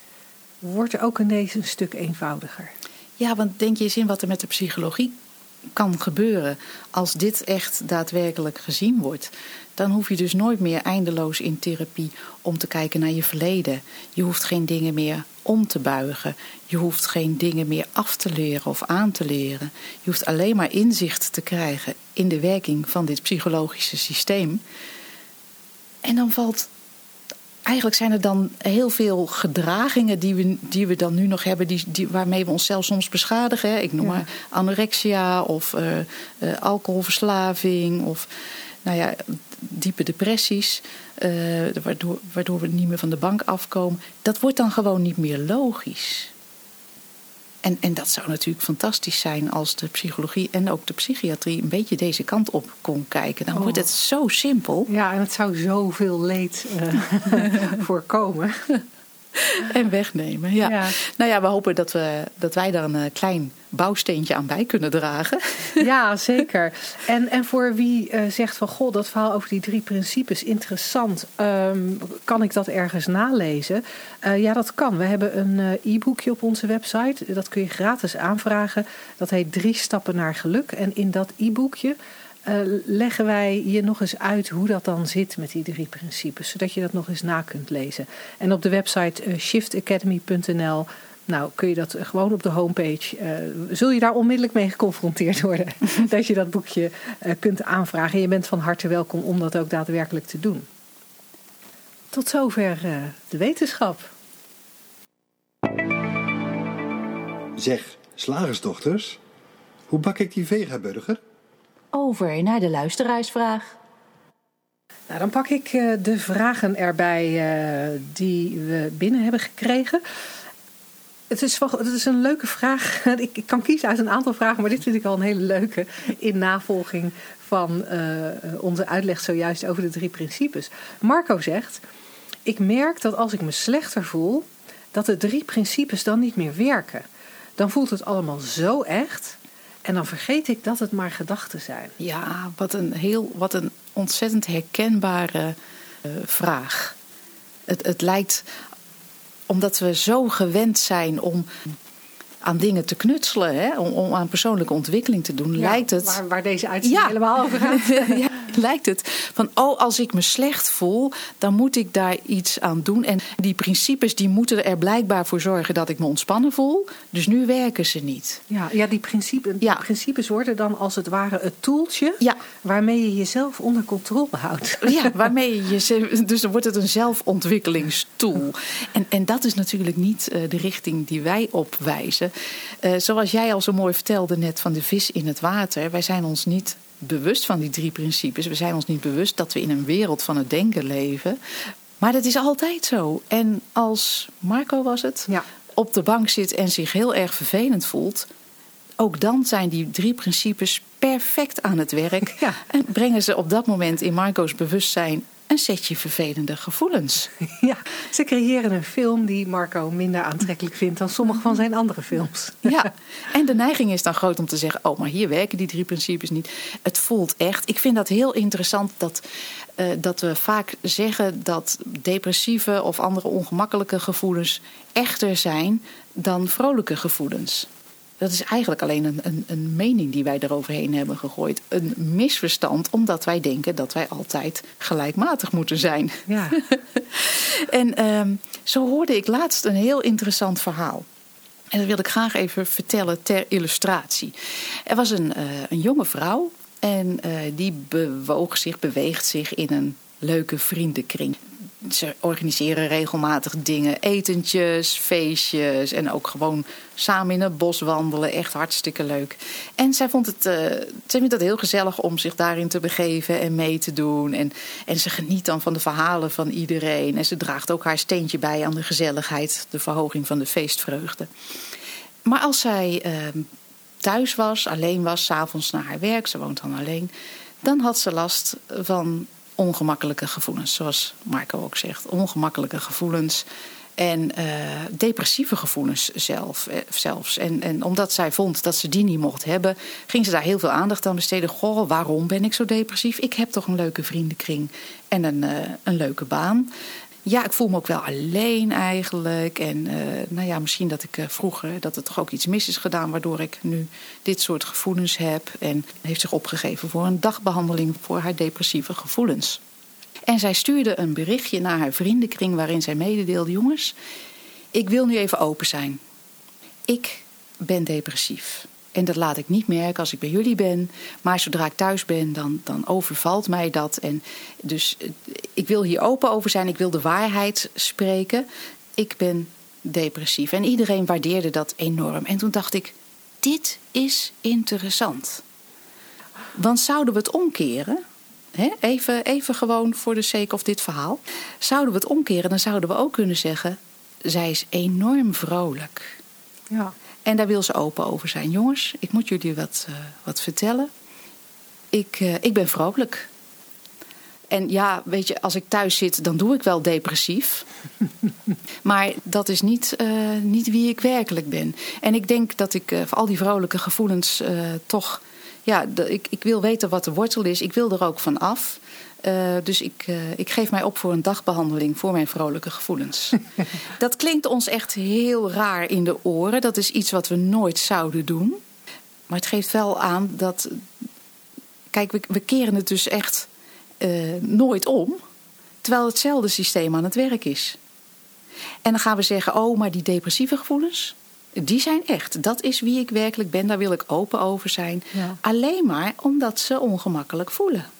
wordt er ook ineens een stuk eenvoudiger. Ja, want denk je eens in wat er met de psychologie kan gebeuren als dit echt daadwerkelijk gezien wordt. Dan hoef je dus nooit meer eindeloos in therapie om te kijken naar je verleden. Je hoeft geen dingen meer om te buigen. Je hoeft geen dingen meer af te leren of aan te leren. Je hoeft alleen maar inzicht te krijgen in de werking van dit psychologische systeem. En dan valt eigenlijk zijn er dan heel veel gedragingen die we, die we dan nu nog hebben, die, die, waarmee we onszelf soms beschadigen. Hè. Ik noem maar anorexia of uh, uh, alcoholverslaving of nou ja, diepe depressies, uh, waardoor, waardoor we niet meer van de bank afkomen. Dat wordt dan gewoon niet meer logisch. En, en dat zou natuurlijk fantastisch zijn als de psychologie en ook de psychiatrie een beetje deze kant op kon kijken. Dan wordt het oh. zo simpel. Ja, en het zou zoveel leed uh, [LAUGHS] voorkomen. [LAUGHS] en wegnemen. Ja. Nou ja, we hopen dat, we, dat wij daar een eh, klein bouwsteentje aan bij kunnen dragen. [LAUGHS] Ja, zeker. En, en voor wie uh, zegt van goh, dat verhaal over die drie principes, interessant. Um, kan ik dat ergens nalezen? Uh, ja, dat kan. We hebben een e-boekje op onze website. Dat kun je gratis aanvragen. Dat heet Drie Stappen naar Geluk. En in dat e-boekje leggen wij je nog eens uit hoe dat dan zit met die drie principes, zodat je dat nog eens na kunt lezen. En op de website uh, shiftacademy.nl, nou kun je dat gewoon op de homepage, uh, zul je daar onmiddellijk mee geconfronteerd worden, [LAUGHS] dat je dat boekje kunt aanvragen. je bent van harte welkom om dat ook daadwerkelijk te doen. Tot zover de wetenschap. Zeg, slagersdochters, hoe bak ik die vegaburger? Over naar de luisteraarsvraag. Nou, dan pak ik uh, de vragen erbij uh, die we binnen hebben gekregen. Het is, het is een leuke vraag. [LAUGHS] Ik, kan kiezen uit een aantal vragen, maar dit vind ik al een hele leuke. In navolging van uh, onze uitleg zojuist over de drie principes. Marco zegt: Ik merk dat als ik me slechter voel, dat de drie principes dan niet meer werken. Dan voelt het allemaal zo echt en dan vergeet ik dat het maar gedachten zijn. Ja, wat een, heel, wat een ontzettend herkenbare uh, vraag. Het, het lijkt omdat we zo gewend zijn om aan dingen te knutselen, hè? Om, om aan persoonlijke ontwikkeling te doen, Ja, lijkt het. Waar, waar deze uitzending Ja. helemaal over gaat. [LAUGHS] ja, [LAUGHS] lijkt het van, oh, als ik me slecht voel, dan moet ik daar iets aan doen. En die principes die moeten er blijkbaar voor zorgen dat ik me ontspannen voel. Dus nu werken ze niet. Ja, ja die principe, Ja. principes worden dan als het ware het toeltje Ja. waarmee je jezelf onder controle houdt. [LAUGHS] Ja, waarmee je je. Dus dan wordt het een zelfontwikkelingstoel. En, en dat is natuurlijk niet eh, de richting die wij opwijzen. Eh, zoals jij al zo mooi vertelde net van de vis in het water. Wij zijn ons niet bewust van die drie principes. We zijn ons niet bewust dat we in een wereld van het denken leven. Maar dat is altijd zo. En als Marco was het, Ja. op de bank zit en zich heel erg vervelend voelt. Ook dan zijn die drie principes perfect aan het werk. Ja. En brengen ze op dat moment in Marco's bewustzijn een setje vervelende gevoelens. [LAUGHS] Ja, ze creëren een film die Marco minder aantrekkelijk vindt dan sommige van zijn andere films. [LAUGHS] Ja, [LAUGHS] en de neiging is dan groot om te zeggen: Oh, maar hier werken die drie principes niet. Het voelt echt. Ik vind dat heel interessant dat, eh, dat we vaak zeggen dat depressieve of andere ongemakkelijke gevoelens echter zijn dan vrolijke gevoelens. Dat is eigenlijk alleen een, een, een mening die wij eroverheen hebben gegooid. Een misverstand, omdat wij denken dat wij altijd gelijkmatig moeten zijn. Ja, [LAUGHS] En ehm, zo hoorde ik laatst een heel interessant verhaal. En dat wil ik graag even vertellen ter illustratie. Er was een, eh, een jonge vrouw en eh, die bewoog zich, beweegt zich in een leuke vriendenkring. Ze organiseren regelmatig dingen, etentjes, feestjes en ook gewoon samen in het bos wandelen. Echt hartstikke leuk. En zij vond het, eh, zij vindt het heel gezellig om zich daarin te begeven en mee te doen. En, en ze geniet dan van de verhalen van iedereen. En ze draagt ook haar steentje bij aan de gezelligheid, de verhoging van de feestvreugde. Maar als zij eh, thuis was, alleen was, s'avonds naar haar werk, ze woont dan alleen, dan had ze last van ongemakkelijke gevoelens. Zoals Marco ook zegt, ongemakkelijke gevoelens. En eh, depressieve gevoelens zelf, eh, zelfs. En, en omdat zij vond dat ze die niet mocht hebben, ging ze daar heel veel aandacht aan besteden. Goh, waarom ben ik zo depressief? Ik heb toch een leuke vriendenkring en een, eh, een leuke baan. Ja, ik voel me ook wel alleen eigenlijk. En eh, nou ja, misschien dat ik eh, vroeger dat er toch ook iets mis is gedaan, waardoor ik nu dit soort gevoelens heb. En heeft zich opgegeven voor een dagbehandeling voor haar depressieve gevoelens. En zij stuurde een berichtje naar haar vriendenkring waarin zij mededeelde: jongens, ik wil nu even open zijn. Ik ben depressief. En dat laat ik niet merken als ik bij jullie ben. Maar zodra ik thuis ben, dan, dan overvalt mij dat. En dus eh, ik wil hier open over zijn. Ik wil de waarheid spreken. Ik ben depressief. En iedereen waardeerde dat enorm. En toen dacht ik, dit is interessant. Want zouden we het omkeren? Hè? Even, even gewoon voor de sake of dit verhaal. Zouden we het omkeren, dan zouden we ook kunnen zeggen... zij is enorm vrolijk. ja. En daar wil ze open over zijn. Jongens, ik moet jullie wat, eh, wat vertellen. Ik, eh, ik ben vrolijk. En ja, weet je, als ik thuis zit, dan doe ik wel depressief. [LAUGHS] maar dat is niet, eh, niet wie ik werkelijk ben. En ik denk dat ik voor al die vrolijke gevoelens toch... Ja, ik, ik wil weten wat de wortel is. Ik wil er ook van af. Eh, dus ik, eh, ik geef mij op voor een dagbehandeling voor mijn vrolijke gevoelens. [LAUGHS] dat klinkt ons echt heel raar in de oren. Dat is iets wat we nooit zouden doen. Maar het geeft wel aan dat. Kijk, we, we keren het dus echt eh, nooit om. Terwijl hetzelfde systeem aan het werk is. En dan gaan we zeggen: oh, maar die depressieve gevoelens. Die zijn echt. Dat is wie ik werkelijk ben. Daar wil ik open over zijn. Ja. Alleen maar omdat ze ongemakkelijk voelen.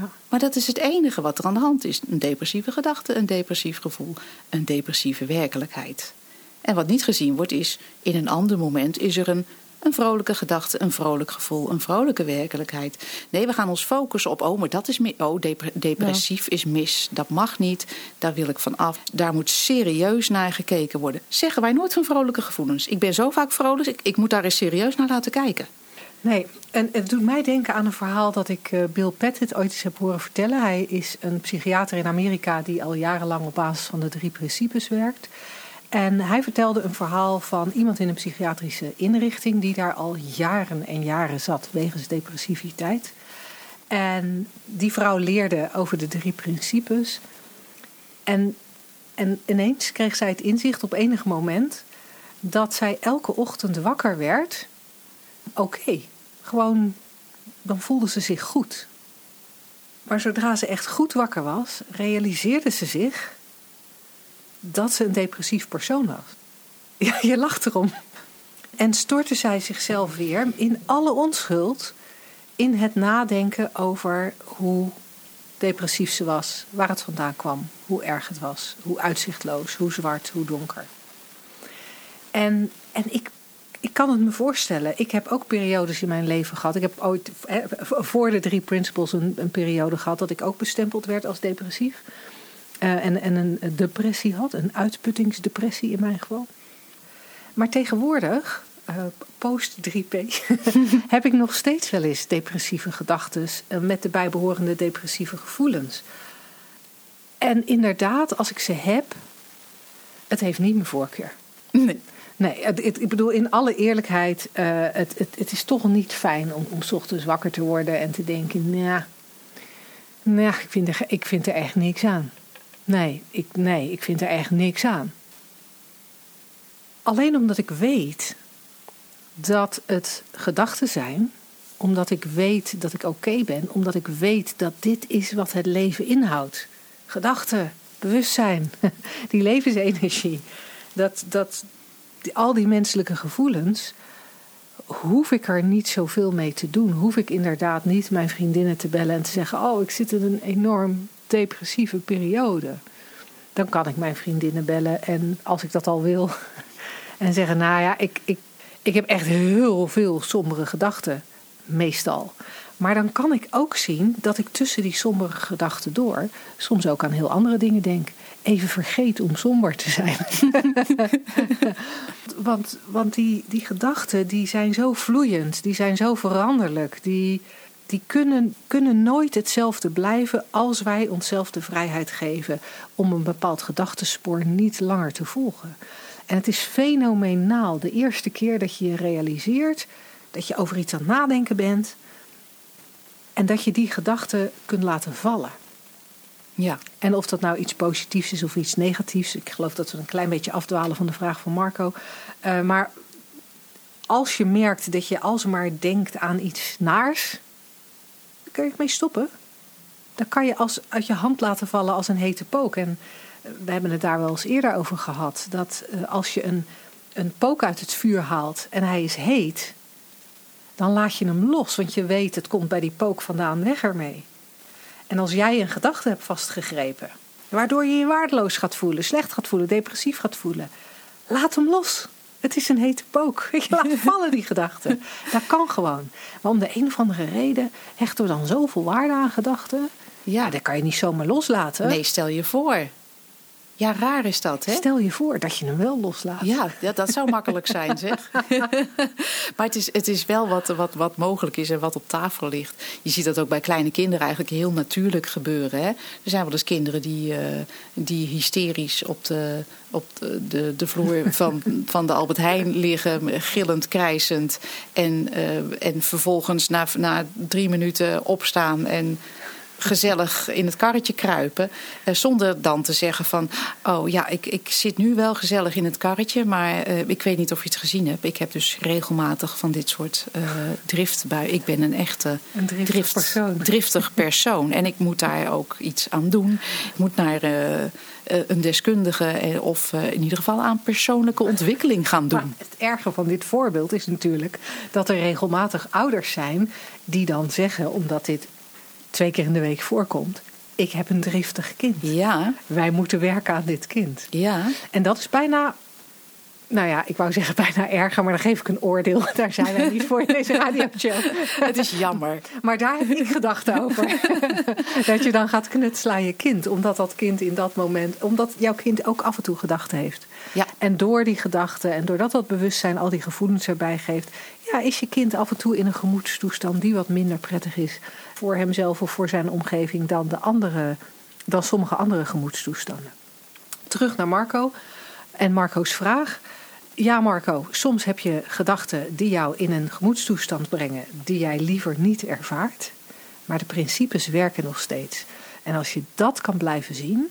Ja. Maar dat is het enige wat er aan de hand is. Een depressieve gedachte, een depressief gevoel, een depressieve werkelijkheid. En wat niet gezien wordt is, in een ander moment is er een, een vrolijke gedachte, een vrolijk gevoel, een vrolijke werkelijkheid. Nee, we gaan ons focussen op, oh, maar dat is mis. Oh, dep- depressief is mis. Dat mag niet, daar wil ik van af. Daar moet serieus naar gekeken worden. Zeggen wij nooit van vrolijke gevoelens. Ik ben zo vaak vrolijk, ik, ik moet daar eens serieus naar laten kijken. Nee, en het doet mij denken aan een verhaal dat ik eh, Bill Pettit ooit eens heb horen vertellen. Hij is een psychiater in Amerika die al jarenlang op basis van de drie principes werkt. En hij vertelde een verhaal van iemand in een psychiatrische inrichting die daar al jaren en jaren zat wegens depressiviteit. En die vrouw leerde over de drie principes. En En ineens kreeg zij het inzicht op enig moment dat zij elke ochtend wakker werd. Oké, gewoon, dan voelde ze zich goed. Maar zodra ze echt goed wakker was, realiseerde ze zich dat ze een depressief persoon was. [LAUGHS] Ja, je lacht erom. En stortte zij zichzelf weer in alle onschuld in het nadenken over hoe depressief ze was, waar het vandaan kwam, hoe erg het was, hoe uitzichtloos, hoe zwart, hoe donker. En, en ik, ik kan het me voorstellen. Ik heb ook periodes in mijn leven gehad. Ik heb ooit voor de drie principles een, een periode gehad dat ik ook bestempeld werd als depressief. Uh, en, en een depressie had, een uitputtingsdepressie in mijn geval. Maar tegenwoordig, uh, post 3P, heb ik nog steeds wel eens depressieve gedachten met de bijbehorende depressieve gevoelens. En inderdaad, als ik ze heb, het heeft niet mijn voorkeur. Nee. Nee, ik bedoel, in alle eerlijkheid, uh, het, het, is toch niet fijn om, om s ochtends wakker te worden en te denken, nou, nou ik, vind er, ik vind er echt niks aan. Nee ik, nee, ik vind er echt niks aan. Alleen omdat ik weet dat het gedachten zijn, omdat ik weet dat ik oké ben, omdat ik weet dat dit is wat het leven inhoudt. Gedachten, bewustzijn, [LAUGHS] die levensenergie. Dat, dat, al die menselijke gevoelens, hoef ik er niet zoveel mee te doen. Hoef ik inderdaad niet mijn vriendinnen te bellen en te zeggen: Oh, ik zit in een enorm depressieve periode. Dan kan ik mijn vriendinnen bellen en als ik dat al wil, [LAUGHS] en zeggen: Nou ja, ik, ik, ik heb echt heel veel sombere gedachten, meestal. Maar dan kan ik ook zien dat ik tussen die sombere gedachten door soms ook aan heel andere dingen denk. Even vergeet om somber te zijn. [LAUGHS] want want die, die gedachten die zijn zo vloeiend, die zijn zo veranderlijk. Die, die kunnen, kunnen nooit hetzelfde blijven als wij onszelf de vrijheid geven om een bepaald gedachtespoor niet langer te volgen. En het is fenomenaal de eerste keer dat je je realiseert dat je over iets aan het nadenken bent en dat je die gedachten kunt laten vallen. Ja. En of dat nou iets positiefs is of iets negatiefs. Ik geloof dat we een klein beetje afdwalen van de vraag van Marco. Uh, maar als je merkt dat je alsmaar denkt aan iets naars, dan kun je ermee stoppen. Dan kan je als, uit je hand laten vallen als een hete pook. En we hebben het daar wel eens eerder over gehad. Dat uh, als je een, een pook uit het vuur haalt en hij is heet, dan laat je hem los. Want je weet, het komt bij die pook vandaan weg ermee. En als jij een gedachte hebt vastgegrepen, waardoor je je waardeloos gaat voelen, slecht gaat voelen, depressief gaat voelen, laat hem los. Het is een hete pook. [LAUGHS] Je laat vallen die gedachten. Dat kan gewoon. Maar om de een of andere reden hechten we dan zoveel waarde aan gedachten. Ja, dat kan je niet zomaar loslaten. Nee, stel je voor. Ja, raar is dat, hè? Stel je voor dat je hem wel loslaat. Ja, ja dat zou makkelijk zijn, zeg. [LAUGHS] maar het is, het is wel wat, wat, wat mogelijk is en wat op tafel ligt. Je ziet dat ook bij kleine kinderen eigenlijk heel natuurlijk gebeuren. Hè? Er zijn wel eens kinderen die, uh, die hysterisch op de, op de, de, de vloer [LAUGHS] van, van de Albert Heijn liggen, gillend, krijzend. En, uh, en vervolgens na, na drie minuten opstaan en gezellig in het karretje kruipen. Uh, zonder dan te zeggen van, oh ja, ik, ik zit nu wel gezellig in het karretje, maar uh, ik weet niet of je het gezien hebt. Ik heb dus regelmatig van dit soort uh, driftbuien. Ik ben een echte een driftig, drift, persoon. driftig [LAUGHS] persoon. En ik moet daar ook iets aan doen. Ik moet naar een deskundige of in ieder geval aan persoonlijke ontwikkeling gaan doen. Maar het erge van dit voorbeeld is natuurlijk dat er regelmatig ouders zijn die dan zeggen, omdat dit twee keer in de week voorkomt. Ik heb een driftig kind. Ja. Wij moeten werken aan dit kind. Ja. En dat is bijna nou ja, ik wou zeggen bijna erger, maar dan geef ik een oordeel. [LAUGHS] Daar zijn wij niet voor in deze radio-show. Het is jammer. Maar daar heb ik gedacht over. [LAUGHS] dat je dan gaat knutselen aan je kind. Omdat dat kind in dat moment, omdat jouw kind ook af en toe gedachten heeft. Ja. En door die gedachten en doordat dat bewustzijn al die gevoelens erbij geeft, ja, is je kind af en toe in een gemoedstoestand die wat minder prettig is voor hemzelf of voor zijn omgeving dan, de andere, dan sommige andere gemoedstoestanden. Terug naar Marco en Marco's vraag. Ja, Marco, soms heb je gedachten die jou in een gemoedstoestand brengen die jij liever niet ervaart. Maar de principes werken nog steeds. En als je dat kan blijven zien,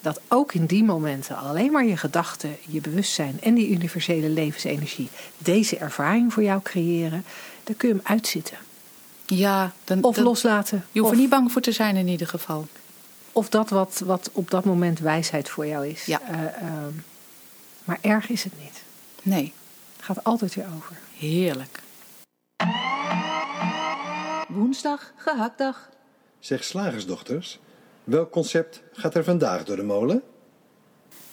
dat ook in die momenten alleen maar je gedachten, je bewustzijn en die universele levensenergie deze ervaring voor jou creëren, dan kun je hem uitzitten. Ja, dan, Of dan- loslaten. Je hoeft of, er niet bang voor te zijn in ieder geval. of dat wat, wat op dat moment wijsheid voor jou is. Ja. Eh, ehm, maar erg is het niet. Nee, Het gaat altijd weer over. heerlijk. Woensdag, gehaktdag. Zeg slagersdochters, welk concept gaat er vandaag door de molen?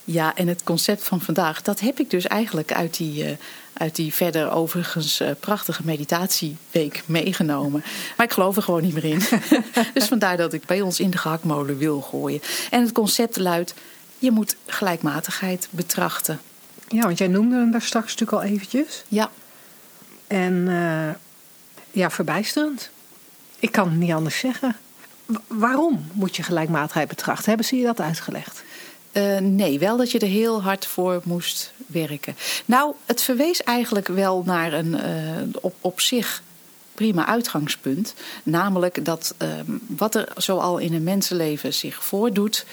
Ja, en het concept van vandaag, dat heb ik dus eigenlijk uit die, eh, uit die verder overigens eh, prachtige meditatieweek meegenomen. Maar ik geloof er gewoon niet meer in. [LAUGHS] dus vandaar dat ik bij ons in de gehaktmolen wil gooien. En het concept luidt, je moet gelijkmatigheid betrachten. Ja, want jij noemde hem daar straks natuurlijk al eventjes. Ja, En eh, ja, verbijsterend. Ik kan het niet anders zeggen. Wa- waarom moet je gelijkmatigheid betrachten? Hebben ze je dat uitgelegd? Eh, nee, wel dat je er heel hard voor moest werken. Nou, het verwees eigenlijk wel naar een eh, op, op zich prima uitgangspunt. Namelijk dat ehm, wat er zoal in een mensenleven zich voordoet,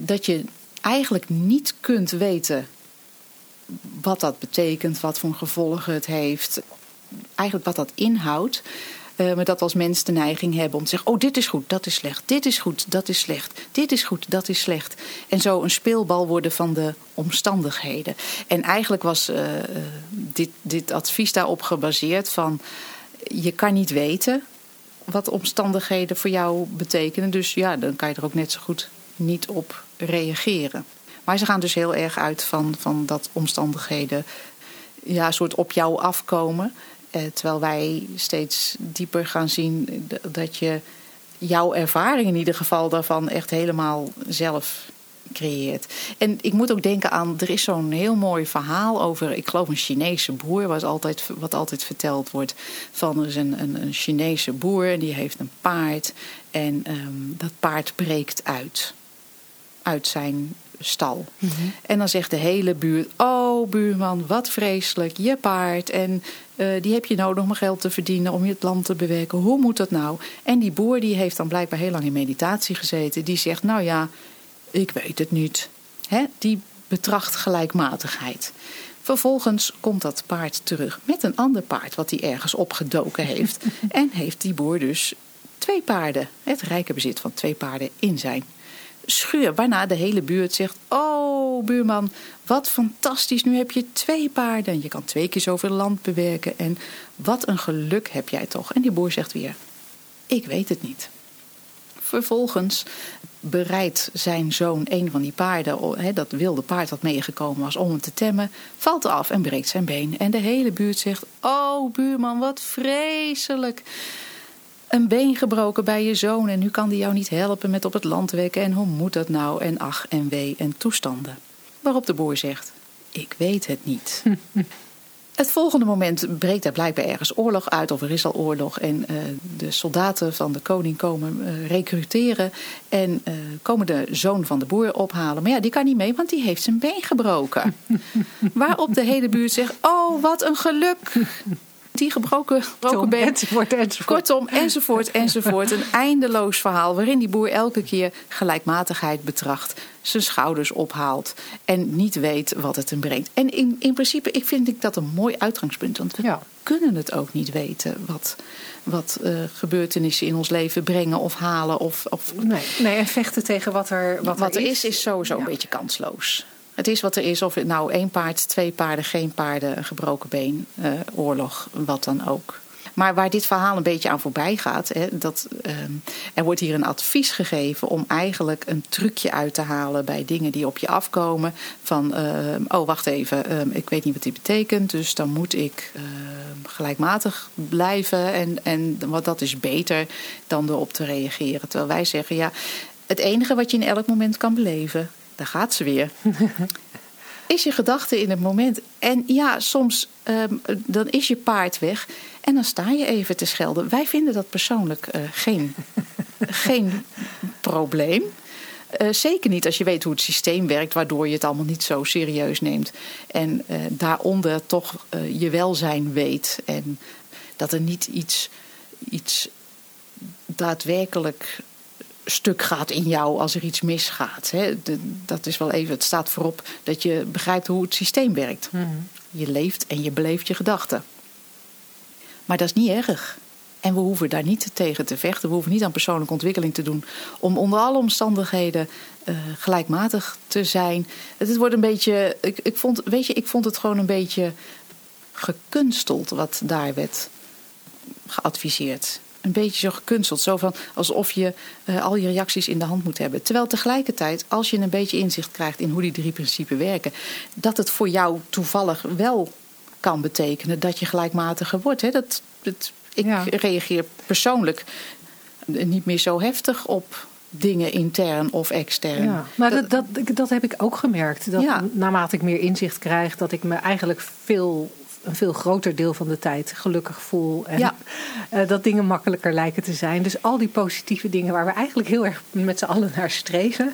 dat je eigenlijk niet kunt weten wat dat betekent, wat voor gevolgen het heeft, eigenlijk wat dat inhoudt. Eh, maar dat als mens de neiging hebben om te zeggen: Oh, dit is goed, dat is slecht. Dit is goed, dat is slecht. Dit is goed, dat is slecht. En zo een speelbal worden van de omstandigheden. En eigenlijk was eh, eh, dit, dit advies daarop gebaseerd: van je kan niet weten wat omstandigheden voor jou betekenen. Dus ja, dan kan je er ook net zo goed niet op reageren. Maar ze gaan dus heel erg uit van, van dat omstandigheden ja, soort op jou afkomen. Eh, terwijl wij steeds dieper gaan zien dat je jouw ervaring in ieder geval daarvan echt helemaal zelf creëert. En ik moet ook denken aan, er is zo'n heel mooi verhaal over, ik geloof een Chinese boer, wat altijd, wat altijd verteld wordt. Van er is een, een, een Chinese boer en die heeft een paard en ehm, dat paard breekt uit. Uit zijn stal. En dan zegt de hele buurt: Oh, buurman, wat vreselijk, je paard. En eh, die heb je nodig om geld te verdienen, om je het land te bewerken. Hoe moet dat nou? En die boer die heeft dan blijkbaar heel lang in meditatie gezeten. Die zegt: Nou ja, ik weet het niet. Hè? Die betracht gelijkmatigheid. Vervolgens komt dat paard terug met een ander paard wat hij ergens opgedoken heeft. [LAUGHS] en heeft die boer dus twee paarden, het rijke bezit van twee paarden in zijn schuur. Waarna de hele buurt zegt: Oh, buurman, wat fantastisch. Nu heb je twee paarden. En je kan twee keer zoveel land bewerken. En wat een geluk heb jij toch? En die boer zegt weer: Ik weet het niet. Vervolgens bereidt zijn zoon een van die paarden, dat wilde paard dat meegekomen was, om hem te temmen, valt af en breekt zijn been. En de hele buurt zegt: Oh, buurman, wat vreselijk een been gebroken bij je zoon en nu kan die jou niet helpen met op het land wekken en hoe moet dat nou en ach en wee en toestanden. Waarop de boer zegt, ik weet het niet. [LAUGHS] Het volgende moment breekt er blijkbaar ergens oorlog uit, of er is al oorlog. En eh, de soldaten van de koning komen eh, recruteren en eh, komen de zoon van de boer ophalen. Maar ja, die kan niet mee, want die heeft zijn been gebroken. [LAUGHS] Waarop de hele buurt zegt: Oh, wat een geluk! Die gebroken, gebroken Tom, been. enzovoort, enzovoort. Kortom, enzovoort, enzovoort. Een [LAUGHS] eindeloos verhaal waarin die boer elke keer gelijkmatigheid betracht, zijn schouders ophaalt en niet weet wat het hem brengt. En in, in principe ik vind ik dat een mooi uitgangspunt, want we Ja. kunnen het ook niet weten wat, wat eh, gebeurtenissen in ons leven brengen of halen. Of, of Nee, nee, en vechten tegen wat er, wat wat, er is, is sowieso Ja. een beetje kansloos. Het is wat er is, of het nou één paard, twee paarden, geen paarden, een gebroken been, eh, oorlog, wat dan ook. Maar waar dit verhaal een beetje aan voorbij gaat, hè, dat, ehm, er wordt hier een advies gegeven om eigenlijk een trucje uit te halen bij dingen die op je afkomen. Van, ehm, oh wacht even, ehm, ik weet niet wat dit betekent, dus dan moet ik gelijkmatig blijven. En, en want dat is beter dan erop te reageren. Terwijl wij zeggen, ja, het enige wat je in elk moment kan beleven, daar gaat ze weer. [LAUGHS] is je gedachte in het moment. En ja, soms ehm, dan is je paard weg en dan sta je even te schelden. Wij vinden dat persoonlijk eh, geen, [LAUGHS] geen probleem. Eh, zeker niet als je weet hoe het systeem werkt, waardoor je het allemaal niet zo serieus neemt. En eh, daaronder toch je welzijn weet. En dat er niet iets, iets daadwerkelijk stuk gaat in jou als er iets misgaat. Hè. dat is wel even, het staat voorop dat je begrijpt hoe het systeem werkt. Mhm. Je leeft en je beleeft je gedachten. Maar dat is niet erg. En we hoeven daar niet tegen te vechten. We hoeven niet aan persoonlijke ontwikkeling te doen. Om onder alle omstandigheden uh, gelijkmatig te zijn. Het wordt een beetje. Ik, ik, vond, weet je, ik vond het gewoon een beetje gekunsteld wat daar werd geadviseerd. Een beetje zo gekunsteld. Zo van alsof je uh, al je reacties in de hand moet hebben. Terwijl tegelijkertijd, als je een beetje inzicht krijgt in hoe die drie principes werken, dat het voor jou toevallig wel kan betekenen dat je gelijkmatiger wordt. Hè? Dat, dat, ik reageer persoonlijk niet meer zo heftig op dingen intern of extern. Ja, maar dat, dat, dat, heb ik ook gemerkt. Dat naarmate ik meer inzicht krijg, dat ik me eigenlijk veel, een veel groter deel van de tijd gelukkig voel. En uh, dat dingen makkelijker lijken te zijn. Dus al die positieve dingen waar we eigenlijk heel erg met z'n allen naar streven.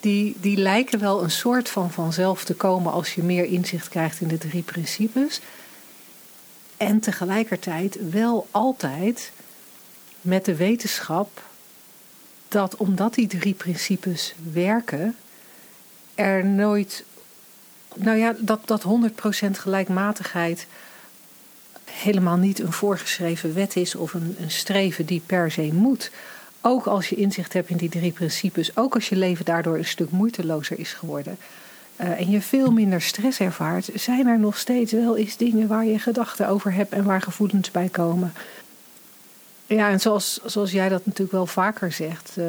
Die, die lijken wel een soort van vanzelf te komen als je meer inzicht krijgt in de drie principes. En tegelijkertijd wel altijd met de wetenschap dat omdat die drie principes werken, er nooit. Nou ja, dat, dat 100% gelijkmatigheid helemaal niet een voorgeschreven wet is of een, een streven die per se moet. Ook als je inzicht hebt in die drie principes, ook als je leven daardoor een stuk moeitelozer is geworden. Uh, en je veel minder stress ervaart, zijn er nog steeds wel eens dingen waar je gedachten over hebt en waar gevoelens bij komen. Ja, en zoals, zoals jij dat natuurlijk wel vaker zegt, uh,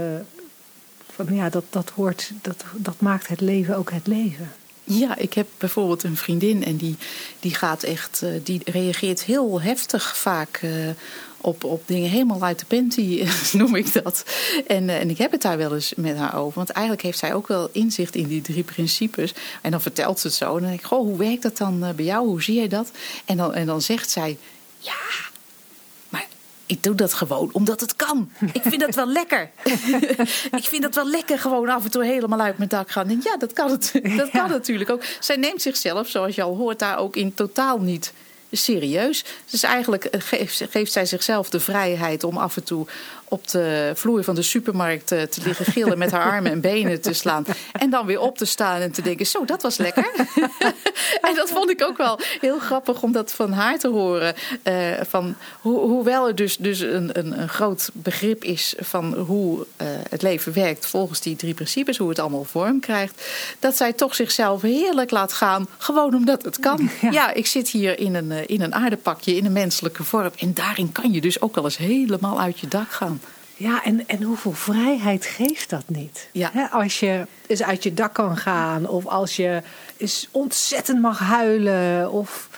van, ja, dat, dat, hoort, dat, dat maakt het leven ook het leven. Ja, ik heb bijvoorbeeld een vriendin en die, die gaat echt, uh, die reageert heel heftig vaak uh, op, op dingen helemaal uit de panty, [LAUGHS] noem ik dat. En, uh, en ik heb het daar wel eens met haar over. Want eigenlijk heeft zij ook wel inzicht in die drie principes. En dan vertelt ze het zo. En dan denk ik, goh, hoe werkt dat dan bij jou? Hoe zie jij dat? En dan, en dan zegt zij, ja, ik doe dat gewoon omdat het kan. Ik vind dat wel lekker. [LAUGHS] ik vind dat wel lekker gewoon af en toe helemaal uit mijn dak gaan. En ja, dat kan, het, [LAUGHS] dat kan natuurlijk ook. Zij neemt zichzelf, zoals je al hoort, daar ook in totaal niet serieus. Dus eigenlijk eh, geeft, geeft zij zichzelf de vrijheid om af en toe op de vloer van de supermarkt eh, te liggen gillen met haar armen en benen te slaan. En dan weer op te staan en te denken, zo, dat was lekker. [LAUGHS] en dat vond ik ook wel heel grappig om dat van haar te horen. Uh, van, hoewel er dus, dus een, een, een, groot begrip is van hoe uh, het leven werkt volgens die drie principes, hoe het allemaal vorm krijgt, dat zij toch zichzelf heerlijk laat gaan, gewoon omdat het kan. [LAUGHS] Ja, ja ik zit hier in een, in een aardepakje, in een menselijke vorm. En daarin kan je dus ook wel eens helemaal uit je dak gaan. Ja, en, en hoeveel vrijheid geeft dat niet? Ja. als je eens uit je dak kan gaan, of als je eens ontzettend mag huilen, of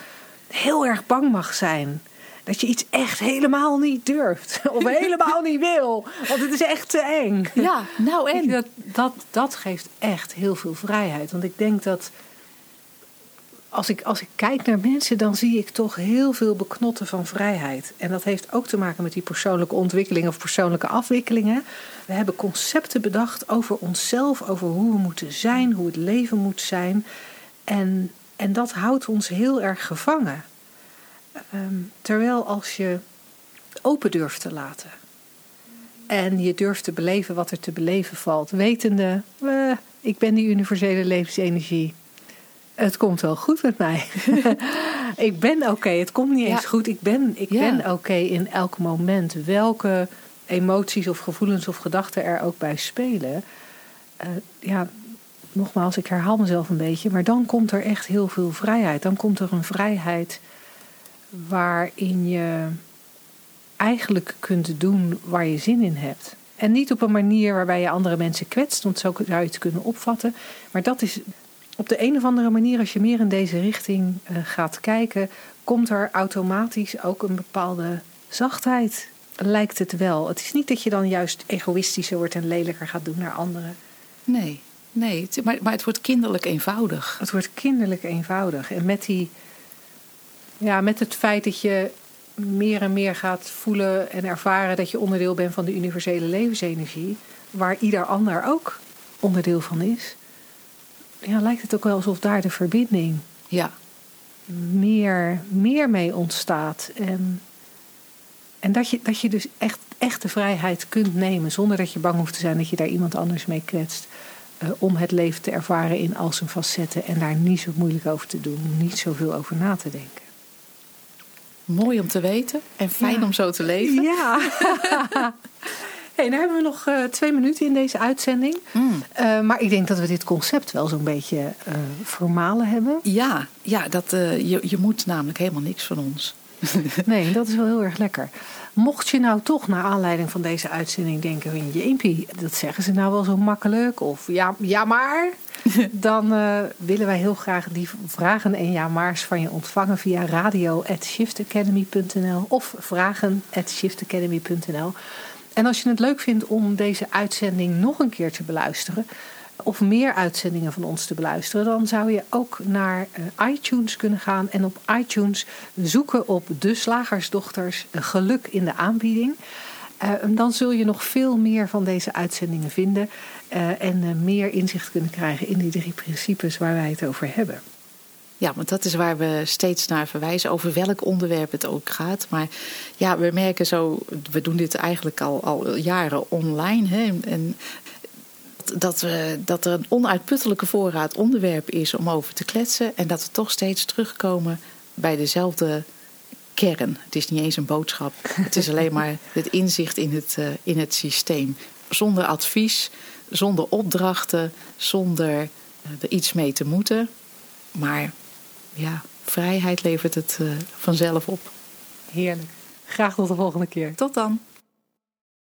heel erg bang mag zijn. Dat je iets echt helemaal niet durft, [LAUGHS] of helemaal niet wil, want het is echt te eng. Ja, nou en? Dat, dat, dat geeft echt heel veel vrijheid. Want ik denk dat als ik, als ik kijk naar mensen, dan zie ik toch heel veel beknotten van vrijheid. En dat heeft ook te maken met die persoonlijke ontwikkeling of persoonlijke afwikkelingen. We hebben concepten bedacht over onszelf, over hoe we moeten zijn, hoe het leven moet zijn. En, en dat houdt ons heel erg gevangen. Um, terwijl als je open durft te laten. En je durft te beleven wat er te beleven valt. Wetende, uh, ik ben die universele levensenergie het komt wel goed met mij. [LAUGHS] ik ben oké. Het komt niet eens goed. Ik ben, ik ben oké in elk moment. Welke emoties of gevoelens of gedachten er ook bij spelen. Uh, ja, nogmaals, ik herhaal mezelf een beetje. Maar dan komt er echt heel veel vrijheid. Dan komt er een vrijheid waarin je eigenlijk kunt doen waar je zin in hebt. En niet op een manier waarbij je andere mensen kwetst, want zo zou je het kunnen opvatten. Maar dat is op de een of andere manier, als je meer in deze richting uh, gaat kijken, komt er automatisch ook een bepaalde zachtheid. Lijkt het wel. Het is niet dat je dan juist egoïstischer wordt en lelijker gaat doen naar anderen. Nee, nee maar, maar het wordt kinderlijk eenvoudig. Het wordt kinderlijk eenvoudig. En met, die, ja, met het feit dat je meer en meer gaat voelen en ervaren dat je onderdeel bent van de universele levensenergie, waar ieder ander ook onderdeel van is ja, lijkt het ook wel alsof daar de verbinding ja. meer, meer mee ontstaat. En En dat je, dat je dus echt, echt de vrijheid kunt nemen zonder dat je bang hoeft te zijn dat je daar iemand anders mee kwetst. Uh, om het leven te ervaren in al zijn facetten en daar niet zo moeilijk over te doen, niet zoveel over na te denken. Mooi om te weten en fijn om zo te leven. Ja. [LAUGHS] hey, dan hebben we nog uh, twee minuten in deze uitzending. Mm. Uh, maar ik denk dat we dit concept wel zo'n beetje uh, vermalen hebben. Ja, ja dat, je, je moet namelijk helemaal niks van ons. [LAUGHS] nee, dat is wel heel erg lekker. Mocht je nou toch naar aanleiding van deze uitzending denken van jeempie, dat zeggen ze nou wel zo makkelijk of ja, ja maar, [LAUGHS] dan willen wij heel graag die vragen en ja maar's van je ontvangen via radio@shiftacademy.nl of vragen@shiftacademy.nl. En als je het leuk vindt om deze uitzending nog een keer te beluisteren, of meer uitzendingen van ons te beluisteren, dan zou je ook naar uh, iTunes kunnen gaan en op iTunes zoeken op De Slagersdochters Geluk in de aanbieding. Uh, dan zul je nog veel meer van deze uitzendingen vinden en meer inzicht kunnen krijgen in die drie principes waar wij het over hebben. Ja, want dat is waar we steeds naar verwijzen, over welk onderwerp het ook gaat. Maar ja, we merken zo, we doen dit eigenlijk al, al jaren online. Hè, en dat, we, dat er een onuitputtelijke voorraad onderwerp is om over te kletsen. En dat we toch steeds terugkomen bij dezelfde kern. Het is niet eens een boodschap. Het is alleen maar het inzicht in het, uh, in het systeem. Zonder advies, zonder opdrachten, zonder uh, er iets mee te moeten. Maar ja, vrijheid levert het uh, vanzelf op. Heerlijk. Graag tot de volgende keer. Tot dan.